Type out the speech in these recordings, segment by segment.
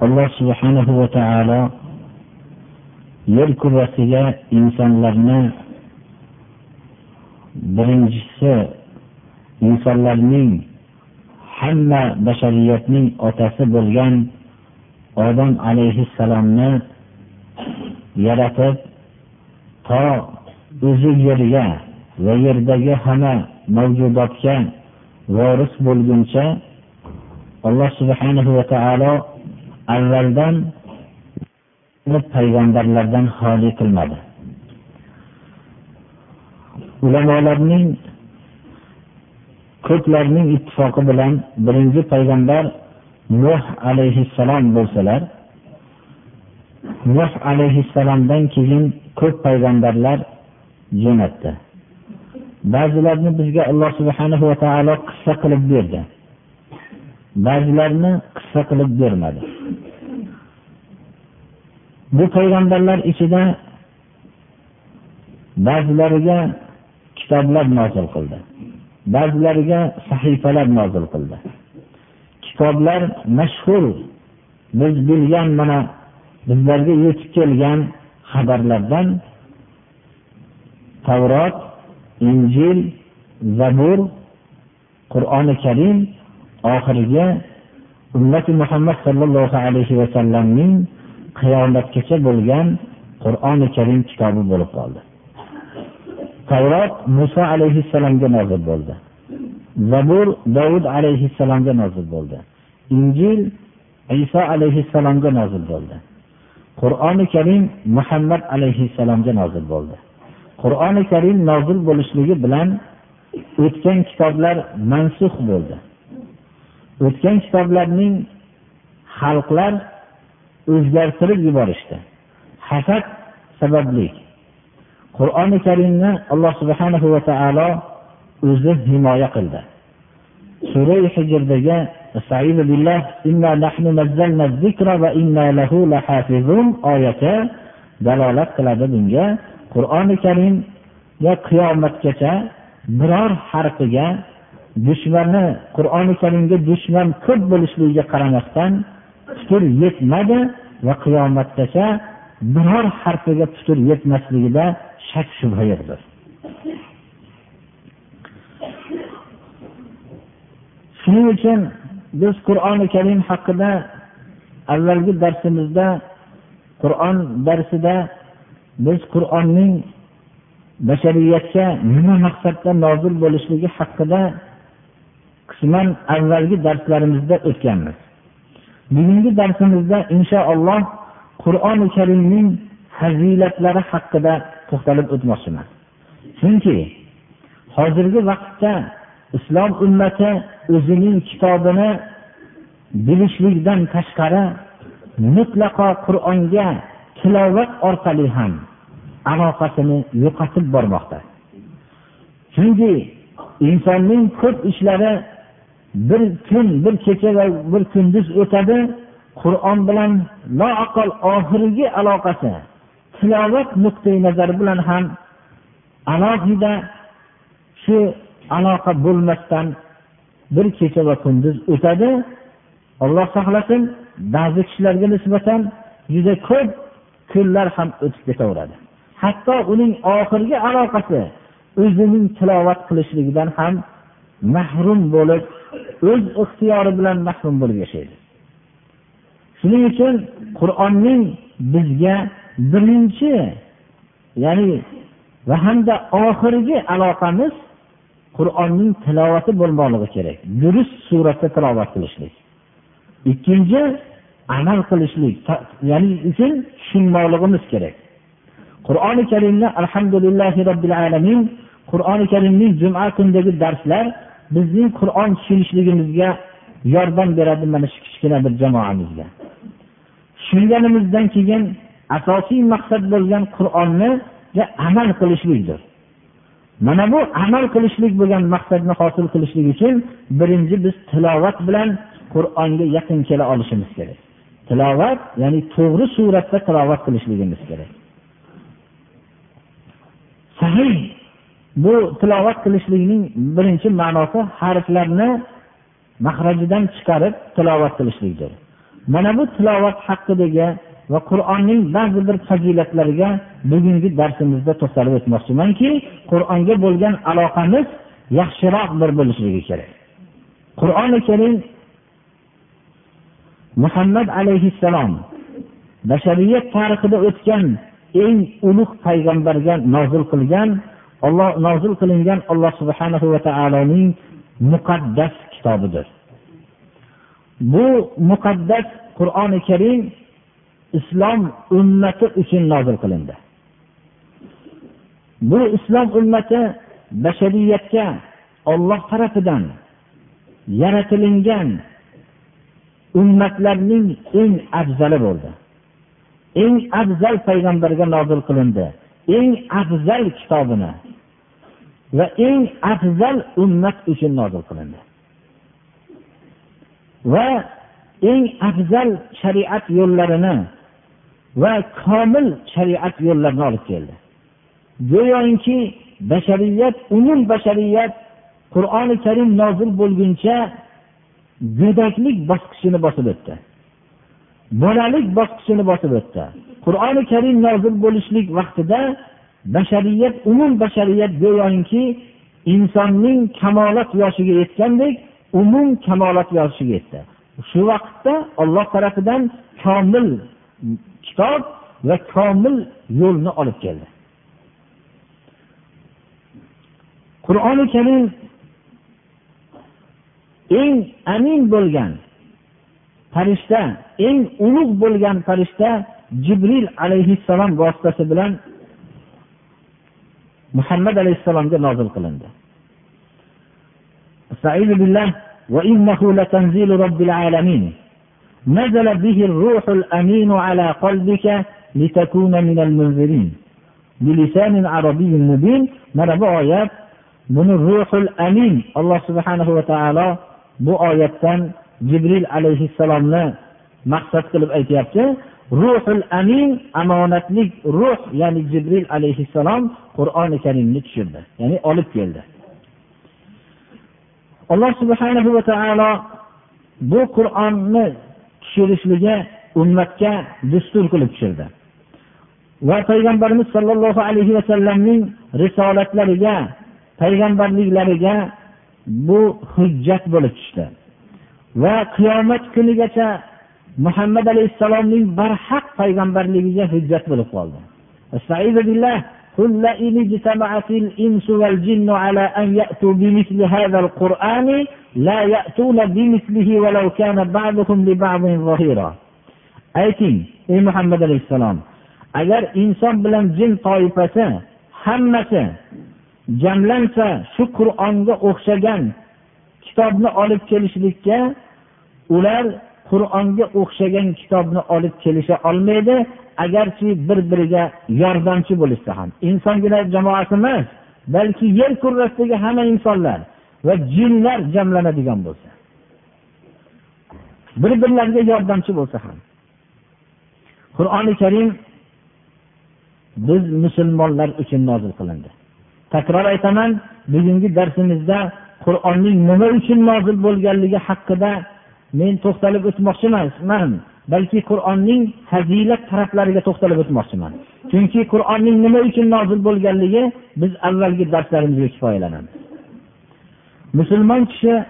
Alloh subhanahu va taolo yer kurrasiga insonlarni birinchisi insonlarning hamma bashariyatning otasi bo'lgan odam alayhissalomni yaratib to o'zi yerga va yerdagi hamma mavjudotga voris bo'lguncha alloh subhanahu va taolo avvaldan payg'ambarlardan xoli qilmadi. Ulamolarning ko'plarning ittifoqi bilan birinchi payg'ambar nuh alayhissalom bo'lsalar nuh alayhissalomdan keyin ko'p payg'ambarlar jo'natdi. Ba'zilarini bizga alloh subhanahu va taolo qissa qilib berdi. Ba'zilarini qissa qilib bermadi. Bu payg'ambarlar ichida ba'zilariga kitoblar nozil qildi. Ba'zilariga sahifalar nozil qildi. Kitoblar mashhur biz bilgan mana bizlarga yetib kelgan xabarlardan tavrot injil zabur qur'oni karim oxirgi ummati muhammad sollallohu alayhi vasallamning qiyomatgacha bo'lgan qur'oni karim kitobi bo'lib qoldi. Tavrot muso alayhissalomga nozil bo'ldi. Zabur dovud alayhissalomga nozil bo'ldi. Injil iso alayhissalomga nozil bo'ldi. Qur'oni karim muhammad alayhissalomga nozil bo'ldi. Qur'oni karim nozil bo'lishligi bilan o'tgan kitoblar mansux bo'ldi. O'tgan kitoblarning xalqlar o'zgartirib yuborishdi. Hasad sababli. Qur'oni karimni alloh subhanahu va taolo o'zi himoya qildi. Sura hijrdagi oyati dalolat qiladi bunga. Qur'oni karimga qiyomatgacha biror harfiga dushmani qur'oni karimga dushman ko'p bo'lishligiga qaramasdan putur yetmadi va qiyomatgacha biror harfiga putur yetmasligida shak shubha yo'qdir. Shuning uchun biz qur'oni karim haqida avvalgi darsimizda qur'on darsida biz qur'onning bashariyatga nima maqsadda nozil bo'lishligi haqida qisman avvalgi darslarimizda o'tganmiz. Bugungi darsimizda inshaalloh qur'oni karimning fazilatlari haqida to'xtalib o'tmoqchiman. Chunki hozirgi vaqtda islom ummati o'zining kitobini bilishlikdan tashqari mutlaqo qur'onga tilovat orqali ham aloqasini yo'qotib bormoqda. Chunki insonning ko'p ishlari bir kun bir kecha va bir kunduz o'tadi qur'on bilan loaqal oxirgi aloqasi tilovat nuqtai nazari bilan ham alohida shu aloqa bo'lmasdan bir kecha va kunduz o'tadi. Alloh saqlasin ba'zi kishilarga nisbatan juda ko'p kunlar ham o'tib ketaveradi. Hatto uning oxirgi aloqasi o'zining tilovat qilishligidan ham mahrum bo'lib o'z ixtiyori bilan mahrum bo'lib yashaydi. Shuning uchun qur'onning bizga birinchi ya'ni va hamda oxirgi aloqamiz qur'onning tilovati bo'lmoqligi kerak. Durust suratda tilovat qilishlik. Ikkinchi amal qilishlik ya'ni uchun tushunmoqligimiz kerak. Qur'oni karimni alhamdulillahi robbil alamin qur'oni karimning juma kunidagi darslar bizning qur'on tushunishligimizga yordam beradi mana shu kichkina bir jamoamizga. Tushunganimizdan keyin asosiy maqsad bo'lgan qur'onniga amal qilishlikdir. Mana bu amal qilishlik bo'lgan maqsadni hosil qilishlik uchun birinchi biz tilovat bilan qur'onga yaqin kela olishimiz kerak. Tilovat ya'ni to'g'ri suratda tilovat qilishligimiz kerak. Sahih bu tilovat qilishlikning birinchi ma'nosi harflarni mahrajidan chiqarib tilovat qilishlikdir. Mana bu tilovat haqidagi va qur'onning ba'zi bir fazilatlariga bugungi darsimizda to'xtalib o'tmoqchimanki qur'onga bo'lgan aloqamiz yaxshiroq bir bo'lishligi kerak. Qur'oni karim muhammad alayhissalom bashariyat tarixida o'tgan eng ulug' payg'ambarga nozil qilgan olloh nozil qilingan alloh subhanahu va taoloning muqaddas kitobidir. Bu muqaddas qur'oni karim islom ummati uchun nozil qilindi. Bu islom ummati bashariyatga olloh tarafidan yaratilingan ummatlarning eng afzali bo'ldi. Eng afzal payg'ambarga nozil qilindi. Eng afzal kitobini va eng afzal ummat uchun nozil qilindi. Va eng afzal shariat yo'llarini va komil shariat yo'llarini olib keldi. Go'yoki bashariyat umum bashariyat qur'oni karim nozil bo'lguncha go'daklik bosqichini bosib o'tdi. Bolalik bosqichini bosib o'tdi. Qur'oni karim nozil bo'lishlik vaqtida bashariyat umum bashariyat go'yoki insonning kamolat yoshiga yetgandek umum kamolat yoshiga yetdi. Shu vaqtda olloh tarafidan komil kitob va komil yo'lni olib keldi. Qur'oni karim eng amin bo'lgan farishta eng ulug' bo'lgan farishta jibril alayhissalom vositasi bilan muhammad alayhissalomga nozil qilindi وإنه لتنزيل رب العالمين نزل به الروح الأمين على قلبك لتكون من المنذرين بلسان عربي مبين mana bu oyat buni ruhul amin alloh subhanahu va taolo bu oyatdan jibril alayhissalomni maqsad qilib aytyapti ruhul amin omonatlik ruh ya'ni jibril alayhissalom qur'oni karimni tushirdi ya'ni olib keldi. Alloh subhanahu va taolo bu qur'onni tushirishligi ummatga dustur qilib tushirdi. Va payg'ambarimiz sollallohu alayhi vasallamning risolatlariga payg'ambarliklariga bu hujjat bo'lib tushdi. va qiyomat kunigacha muhammad alayhissalomning barhaq payg'ambarligiga hujjat bo'lib qoldi قل لئن اجتمعت الإنس والجن على أن يأتوا بمثل هذا القرآن لا يأتون بمثله ولو كان بعضهم لبعض ظهيرا ayting ey muhammad alayhissalom agar inson bilan jin toifasi hammasi jamlansa shu qur'onga o'xshagan kitobni olib kelishlikka ular qur'onga o'xshagan kitobni olib kelisha olmaydi agarchi bir biriga yordamchi bo'lishsa ham. Insongina jamoasi emas balki yer kurrasidagi hamma insonlar va jinlar jamlanadigan bo'lsa. Bir birlariga yordamchi bo'lsa ham. Qur'oni karim biz musulmonlar uchun nozil qilindi. Takror aytaman bugungi darsimizda qur'onning nima uchun nozil bo'lganligi haqida men to'xtalib o'tmoqchi emasman balki qur'onning fazilat taraflariga to'xtalib o'tmoqchiman. Chunki qur'onning nima uchun nozil bo'lganligi biz avvalgi darslarimizga kifoyalanamiz musulmon kishi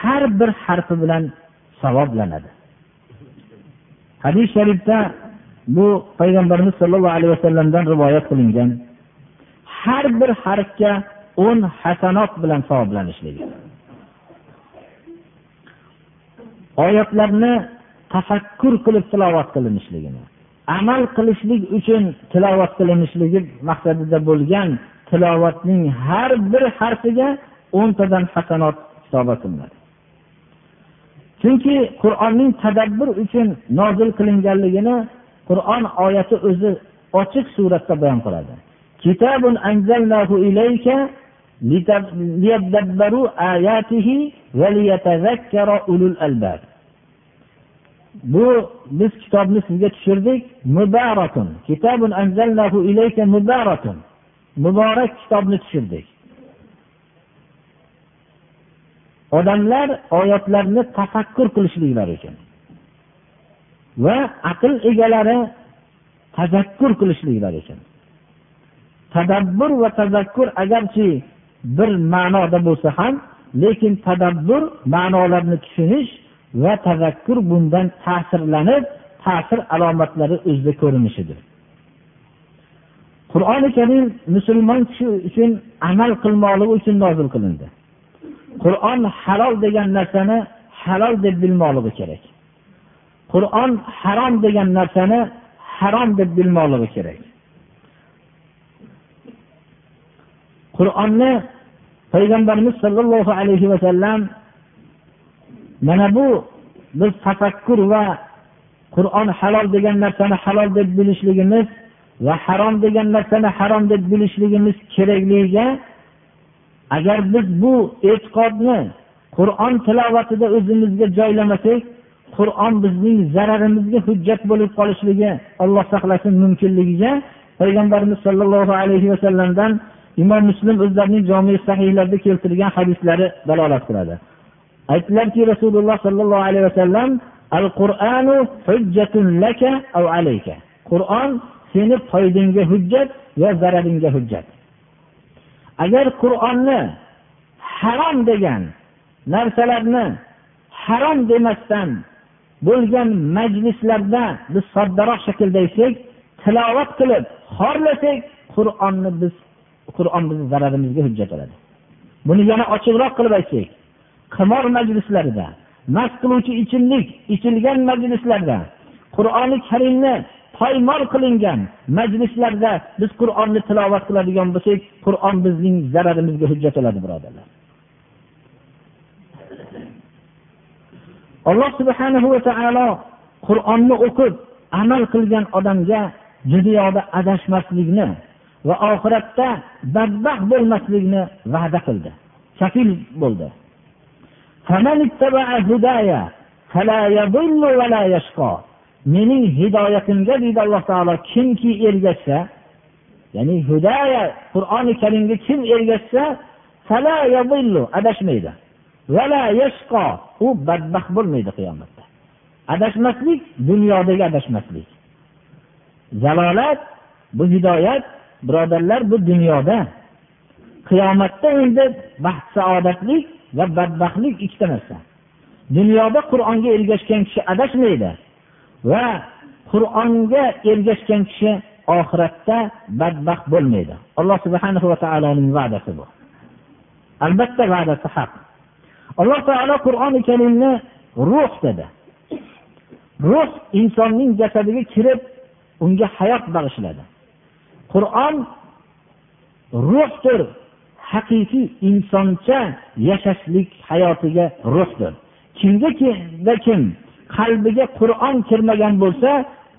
har bir harfi bilan savoblanadi. Hadis sharifda bu payg'ambarimiz sollallohu alayhi vasallamdan rivoyat qilingan. Har bir harfga o'n hasanot bilan savoblanishligi. Oyatlarni tafakkur qilib tilovat qilinishligini amal qilishlik uchun tilovat qilinishligi maqsadida bo'lgan tilovatning har bir harfiga o'ntadan hasanot hisoba qilinadi. Chunki qur'onning tadabbur uchun nozil qilinganligini qur'on oyati o'zi ochiq suratda bayon qiladi. Ayatihi ulul bu biz kitobni sizga tushirdik. Mubarakun. Kitabun anzalnahu ilayka mubarakun. Muborak kitobni tushirdik. Odamlar oyatlarni tafakkur qilishliklari uchun va aql egalari tazakkur qilishliklari uchun. Tadabbur va tazakkur agarchi bir ma'noda bo'lsa ham lekin tadabbur ma'nolarni tushunish va tazakkur bundan ta'sirlanib ta'sir alomatlari o'zida ko'rinishidir. Qur'oni karim musulmon kishi uchun amal qilmoqligi uchun nozil qilindi. Qur'on halol degan narsani halol deb bilmoqligi kerak. Qur'on harom degan narsani harom deb bilmoqligi kerak. Qur'onni payg'ambarimiz sollallohu alayhi vasallam mana bu biz tafakkur va qur'on halol degan narsani halol deb bilishligimiz va harom degan narsani harom deb bilishligimiz kerakligiga agar biz bu e'tiqodni qur'on tilovatida o'zimizga joylamasak qur'on bizning zararimizga hujjat bo'lib qolishligi alloh saqlasin mumkinligiga payg'ambarimiz sollallohu alayhi vasallamdan imom muslim o'zlarining jomi sahiylarida keltirgan hadislari dalolat qiladi. Aytdilarki rasululloh sollallohu alayhi vasallam al qur'anu hujjatun laka av alayka. Qur'on seni foydangga hujjat va zararingga hujjat. Agar qur'onni harom degan narsalarni harom demasdan bo'lgan majlislarda biz soddaroq shaklda aytsak tilovat qilib xorlasak qur'onni biz qur'on bizni zararimizga hujjat bo'ladi buni yana ochiqroq qilib aytsak qimor majlislarida mast qiluvchi ichimlik ichilgan majlislarda qur'oni karimni poymol qilingan majlislarda biz qur'onni tilovat qiladigan bo'lsak qur'on bizning zararimizga hujjat bo'ladi birodarlar. Alloh subhanahu va taolo qur'onni o'qib amal qilgan odamga dunyoda adashmaslikni va oxiratda badbaxt bo'lmaslikni va'da qildi. Kafil bo'ldi. Mening hidoyatimga deydi alloh taolo kimki ergashsa ya'ni hudaya qur'oni karimga kim ergashsa adashmaydi. U badbaxt bo'lmaydi qiyomatda. Adashmaslik dunyodagi adashmaslik. Zalolat bu hidoyat birodarlar bu dunyoda qiyomatda endi baxt saodatlik va badbaxtlik ikkita narsa. Dunyoda qur'onga ergashgan kishi adashmaydi va qur'onga ergashgan kishi oxiratda badbaxt bo'lmaydi. Alloh subhana va taoloning va'dasi bu. Albatta va'dasi haq. Alloh taolo qur'oni karimni ruh dedi. Ruh insonning jasadiga kirib unga hayot bag'ishladi. qur'on ruhdir haqiqiy insoncha yashashlik hayotiga ruhdir kimga kim qalbiga qur'on kirmagan bo'lsa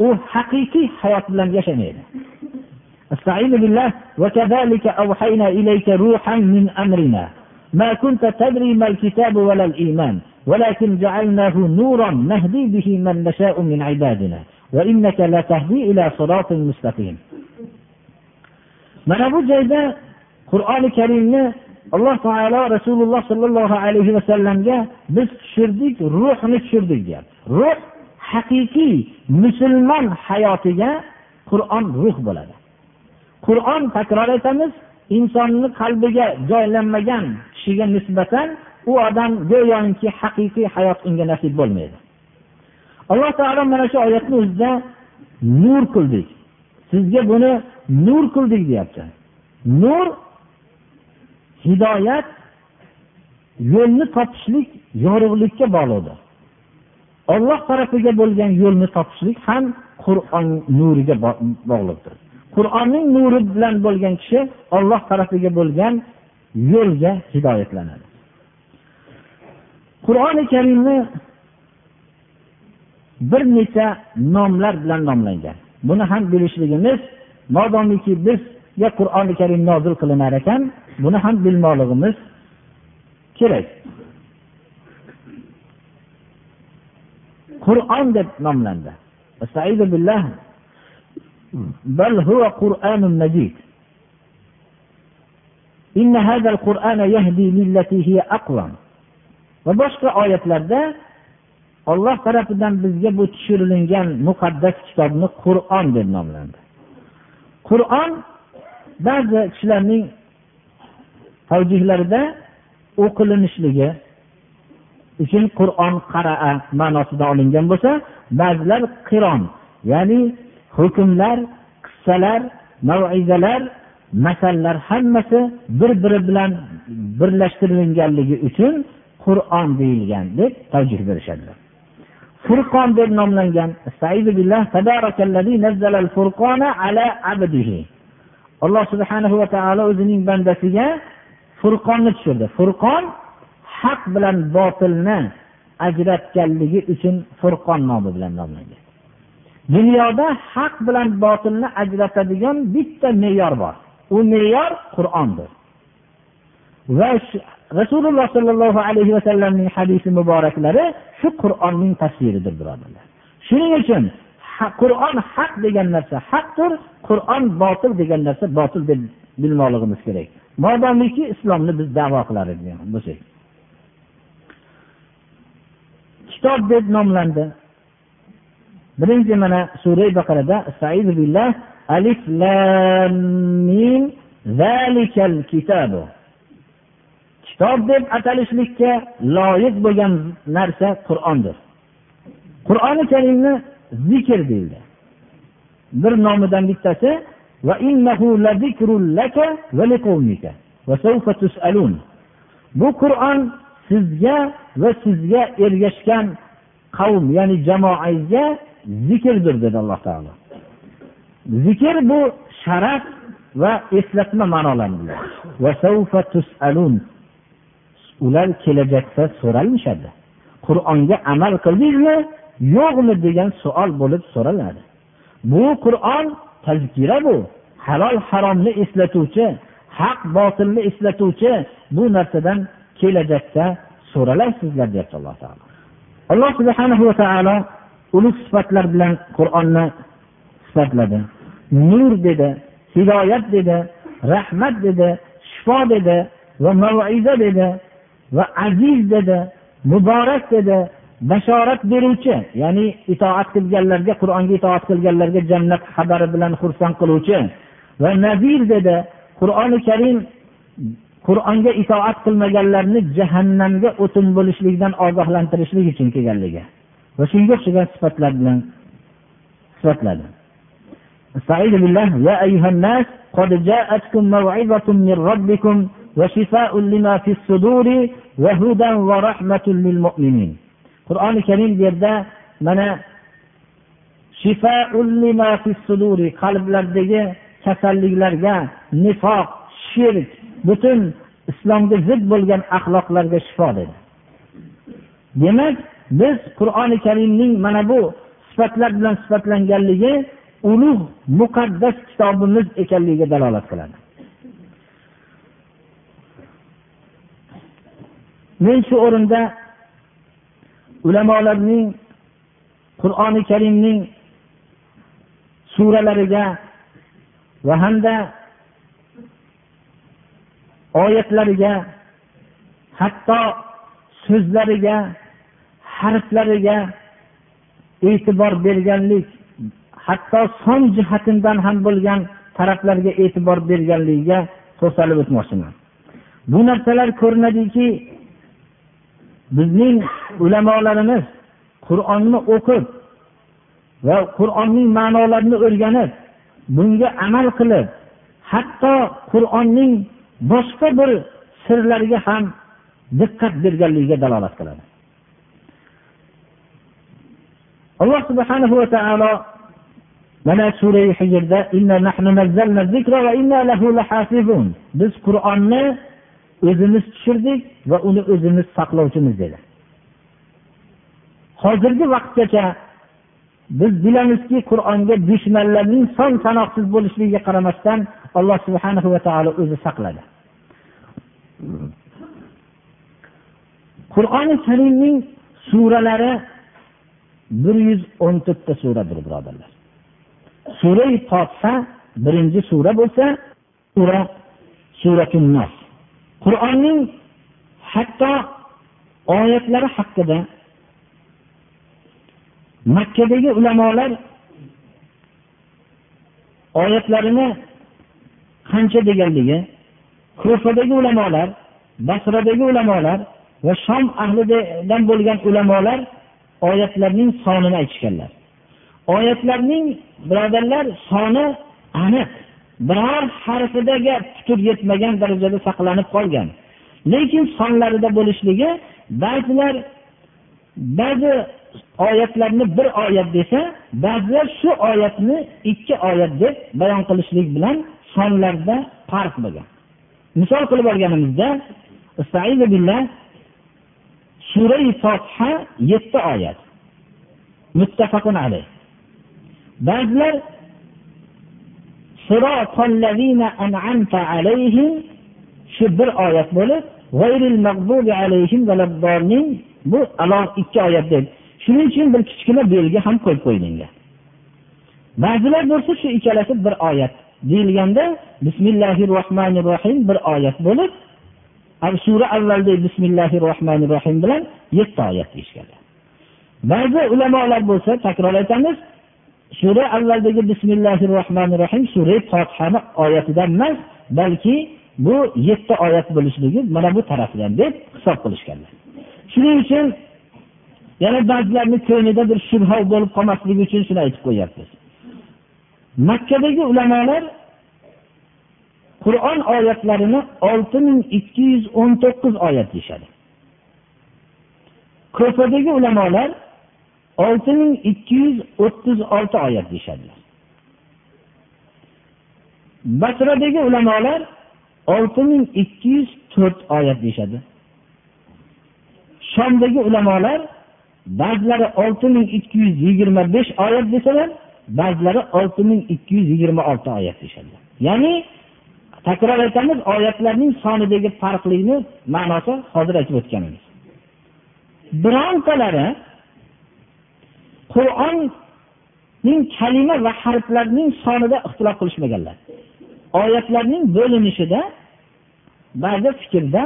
u haqiqiy hayot bilan yashamaydi استعين بالله وكذلك أوحينا إليك روحا من أمرنا ما كنت تدري ما الكتاب ولا الإيمان ولكن جعلناه نورا نهدي به من نشاء من عبادنا وإنك لتهدي إلى صراط مستقيم mana bu joyda qur'oni karimni alloh taolo rasululloh sollallohu alayhi vasallamga biz tushirdik ruhni tushirdik deyapti. Ruh haqiqiy musulmon hayotiga qur'on ruh bo'ladi. Qur'on takror aytamiz insonni qalbiga joylanmagan kishiga nisbatan u odam go'yoki haqiqiy hayot unga nasib bo'lmaydi. Alloh taolo mana shu oyatni o'zida nur qildik. Sizga buni nur qildik deyapti. Nur hidoyat yo'lni topishlik yorug'likka bog'liqdir. Olloh tarafiga bo'lgan yo'lni topishlik ham qur'on nuriga bog'liqdir. Qur'onning nuri bilan bo'lgan kishi olloh tarafiga bo'lgan yo'lga hidoyatlanadi. Qur'oni karimni bir necha nomlar bilan nomlangan. buni ham bilishligimiz modomiki bizga qur'oni karim nozil qilinar ekan buni ham bilmoqligimiz kerak qur'on deb nomlandi بل هو قرآن مجيد إن هذا القرآن يهدي للتي هي أقوم va boshqa oyatlarda olloh tarafidan bizga bu tushirilgan muqaddas kitobni qur'on deb nomlandi. Qur'on ba'zi kishilarning tavjihlarida o'qilinishligi uchun qur'on qaraa ma'nosida olingan bo'lsa ba'zilar qiron ya'ni hukmlar qissalar maizalar masallar hammasi bir biri bilan birlashtirilganligi uchun qur'on deyilgan deb tavjih berishadilar. Furqon deb nomlangan. Alloh subhanahu va taolo o'zining bandasiga furqonni tushirdi. Furqon haq bilan botilni ajratganligi uchun furqon nomi bilan nomlangan. Dunyoda haq bilan botilni ajratadigan bitta me'yor bor. U me'yor qur'ondir. Va rasululloh sollallohu alayhi vasallamning hadisi muboraklari shu qur'onning tasviridir birodarlar. Shuning uchun qur'on haq degan narsa haqdir qur'on botil degan narsa botil deb bilmoqligimiz kerak. Modomiki islomni biz davo qilar bo'lsak. Kitob deb nomlandi. Birinchi mana sura baqarada alif lam mim zalikal kitabu. Kitob deb atalishlikka loyiq bo'lgan narsa qur'ondir. Qur'oni karimni zikr deyildi. Bir nomidan bittasi bu qur'on sizga va sizga ergashgan qavm ya'ni jamoangizga zikrdir dedi alloh taolo. Zikr bu sharaf va eslatma ma'nolarini ular kelajakda so'ralishadi qur'onga amal qildingizmi yo'qmi degan savol bo'lib so'raladi. Bu qur'on tazkira bu. Halol haromni eslatuvchi haq botilni eslatuvchi bu narsadan kelajakda so'ralaysizlar deyapti alloh taolo. Alloh subhana va taolo ulug' sifatlar bilan qur'onni sifatladi. Nur dedi hidoyat dedi rahmat dedi shifo dedi va maiza dedi. va aziz dedi muborak dedi bashorat beruvchi ya'ni itoat qilganlarga qur'onga itoat qilganlarga jannat xabari bilan xursand qiluvchi va nazir dedi qur'oni karim qur'onga itoat qilmaganlarni jahannamga o'tin bo'lishlikdan ogohlantirishlik uchun kelganligi va shunga o'xshagan sifatlar bilan sifatladi يا أيها الناس قد جاءتكم موعظة من ربكم qur'oni karim bu yerda mana qalblardagi kasalliklarga nifoq shirk butun islomga zid bo'lgan axloqlarga shifo dedi. Demak biz qur'oni karimning mana bu sifatlar bilan sifatlanganligi ulug' muqaddas kitobimiz ekanligiga dalolat qiladi. Men shu o'rinda ulamolarning qur'oni karimning suralariga va hamda oyatlariga hatto so'zlariga harflariga e'tibor berganlik hatto son jihatidan ham bo'lgan taraflarga e'tibor berganligiga to'xtalib o'tmoqchiman. Bu narsalar ko'rinadiki bizning ulamolarimiz qur'onni o'qib va qur'onning ma'nolarini o'rganib bunga amal qilib hatto qur'onning boshqa bir sirlariga ham diqqat berganligiga dalolat qiladi. Alloh subhanahu va taolo mana surai hijrda biz qur'onni o'zimiz tushirdik va uni o'zimiz saqlovchimiz dedi. Hozirgi vaqtgacha biz bilamizki qur'onga dushmanlarning son sanoqsiz bo'lishligiga qaramasdan alloh subhanahu va taolo o'zi saqladi. Qur'oni karimning suralari bir yuz o'n to'rtta suradir birodarlar. Surai fotiha birinchi sura bo'lsa sura suratul nos qur'onning hatto oyatlari haqida makkadagi ulamolar oyatlarini qancha deganligi kufadagi ulamolar basradagi ulamolar va shom ahlidan bo'lgan ulamolar oyatlarning sonini aytishganlar. Oyatlarning birodarlar soni aniq. Biror harfidaga putur yetmagan darajada saqlanib qolgan. Lekin sonlarida bo'lishligi ba'zilar ba'zi oyatlarni bir oyat desa ba'zilar shu oyatni ikki oyat deb bayon qilishlik bilan sonlarda farq bo'lgan misol qilib olganimizda surai fotiha yetti oyat. Muttafaqun alayh. Ba'zilar shu bir oyat bo'lib bu alohida ikki oyat deb shuning uchun bir kichkina belgi ham qo'yib qo'yilgan ba'zilar bo'lsa shu ikkalasi bir oyat deyilganda bismillahi rohmanir rohim bir oyat bo'lib sura avvalda bismillahi rohmanir rohim bilan yetti oyat deyishganlar ba'zi ulamolar bo'lsa takror aytamiz sura avvaldagi bismillahi rohmanir rohim sura fotihani oyatidan emas balki bu yetti oyat bo'lishligi mana bu tarafdan deb hisob qilishganlar. Shuning uchun yana ba'zilarni ko'nglida bir shubha bo'lib qolmasligi uchun shuni aytib qo'yyapmiz. Makkadagi ulamolar qur'on oyatlarini olti ming ikki yuz o'n to'qqiz oyat deyishadi. Ko'padagi ulamolar olti ming ikki yuz o'ttiz olti oyat deyishadilar basradagi ulamolar olti ming ikki yuz to'rt oyat deyishadi. Shomdagi ulamolar ba'zilari olti ming ikki yuz yigirma besh oyat desalar ba'zilari olti ming ikki yuz yigirma olti oyat deyishadi. Ya'ni takror aytamiz oyatlarning sonidagi farqlikni ma'nosi hozir aytib o'tganimiz birontalari qur'onning kalima va harflarning sonida ixtilof qilishmaganlar. Oyatlarning bo'linishida ba'zi fikrda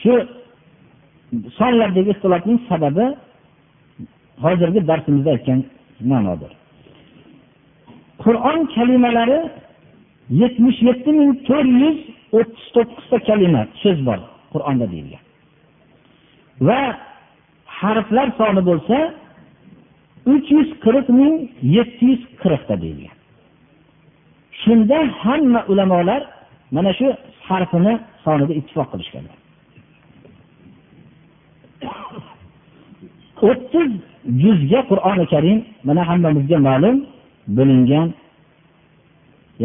shu sonlardagi ixtilofning sababi hozirgi darsimizda aytgan ma'nodir. Qur'on kalimalari yetmish yetti ming to'rt yuz o'ttiz to'qqizta kalima so'z bor qur'onda deyilgan. Va harflar soni bo'lsa uch yuz qirq ming yetti yuz qirqta deyilgan. Shunda hamma ulamolar mana shu harfini sonida ittifoq qilishganlar. o'ttiz yuzga qur'oni karim mana hammamizga ma'lum bo'lingan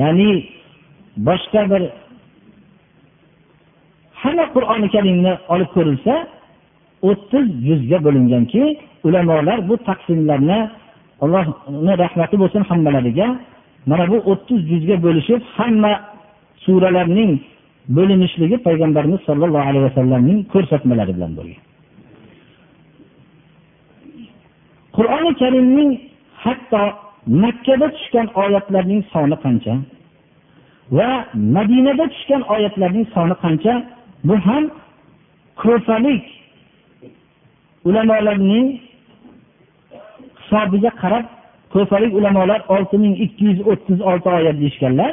ya'ni boshqa bir hamma qur'oni karimni olib ko'rilsa o'ttiz yuzga bo'linganki ulamolar bu taqsimlarni allohni rahmati bo'lsin hammalariga mana bu o'ttiz yuzga bo'lishib hamma suralarning bo'linishligi payg'ambarimiz sollallohu alayhi vasallamning ko'rsatmalari bilan bo'lgan. Qur'oni karimning hatto makkada tushgan oyatlarning soni qancha va madinada tushgan oyatlarning soni qancha bu ham ko'palik ulamolarning hisobiga qarab ko'palik ulamolar olti ming ikki yuz o'ttiz olti oyat deyishganlar.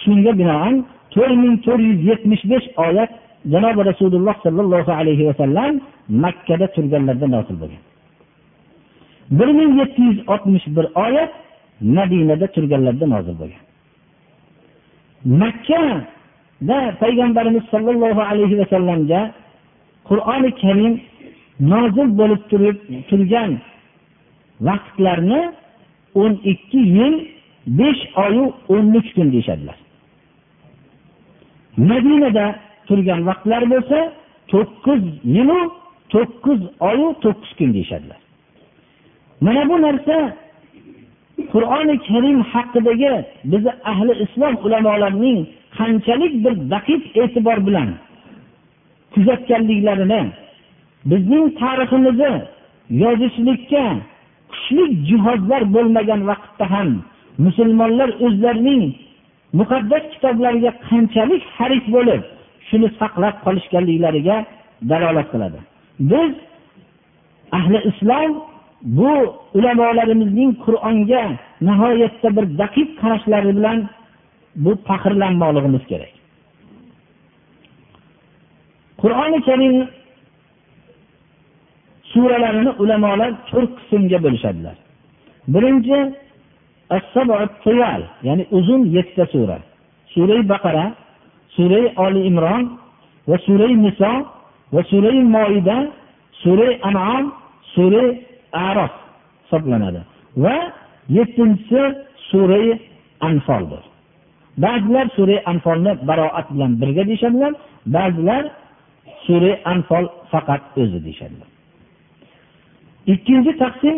Shunga binoan to'rt ming to'rt yuz yetmish besh oyat janobi rasululloh sollallohu alayhi vasallam makkada turganlarida nozil bo'lgan. bir ming yetti yuz oltmish bir oyat madinada turganlarda nozil bo'lgan. Makkada payg'ambarimiz sollallohu alayhi vasallamga qur'oni karim nozil bo'lib turgan vaqtlarni o'n ikki yil besh oyu o'n uch kun deyishadilar. Madinada turgan vaqtlar bo'lsa to'qqiz yilu to'qqiz oyu to'qqiz kun deyishadilar. Mana bu narsa qur'oni karim haqidagi bizni ahli islom ulamolarining qanchalik bir daqiq e'tibor bilan kuzatganliklarini bizning tariximizni yozishlikka kuchli jihozlar bo'lmagan vaqtda ham musulmonlar o'zlarining muqaddas kitoblariga qanchalik haris bo'lib shuni saqlab qolishganliklariga dalolat qiladi. Biz ahli islom bu ulamolarimizning qur'onga nihoyatda bir daqiq qarashlari bilan bu faxrlanmoqligimiz kerak. Qur'oni karim suralarni ulamolar to'rt qismga bo'lishadilar. Birinchi ya'ni uzun yettita sura. Surai baqara surai oli imron va surai niso va surai moida surai anom surai arof hisoblanadi. Va yettinchisi surai anfoldir. Ba'zilar surai anfolni baroat bilan birga deyishadilar ba'zilar surai anfol faqat o'zi deyishadilar. Ikkinchi taqsim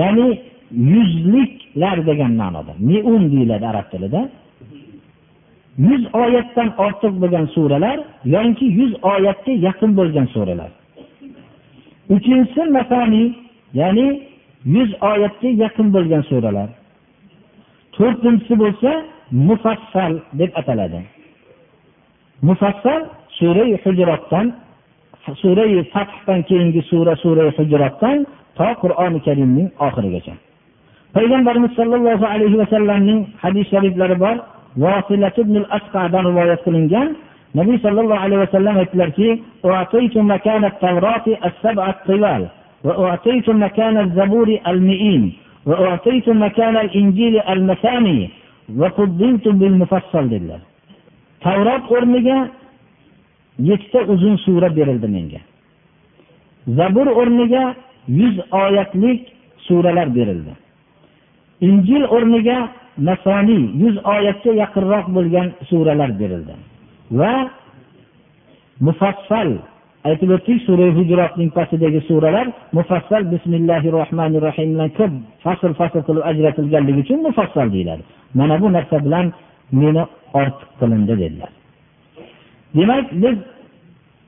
ya'ni yuzliklar degan ma'noda. Miun deyiladi arab tilida. Yuz oyatdan ortiq bo'lgan suralar yoki yuz oyatga yaqin bo'lgan suralar. Uchinchisi masani ya'ni yuz oyatga yaqin bo'lgan suralar. To'rtinchisi bo'lsa mufassal deb ataladi. Mufassal sura hujrotdan sura fathdan keyingi sura sura hujrotdan to qur'oni karimning oxirigacha payg'ambarimiz sollallohu alayhi vasallamning hadis shariflari bor rivoyat qilingan nabiy sollallohu alayhi vasallam aytdilarki وأعطيت مكان الإنجيل المثاني وفضلت بالمفصل dedilar tavrot o'rniga yettita uzun sura berildi menga. Zabur o'rniga yuz oyatlik suralar berildi. Injil o'rniga nasoniy yuz oyatga yaqinroq bo'lgan suralar berildi. Va mufassal aytib o'tdik sura hujrotning pastidagi suralar mufassal bismillahi rohmanir rohim bilan ko'p fasl fasl qilib ajratilganligi uchun mufassal deyiladi. Mana bu narsa bilan meni ortiq qilindi dedilar. Demak biz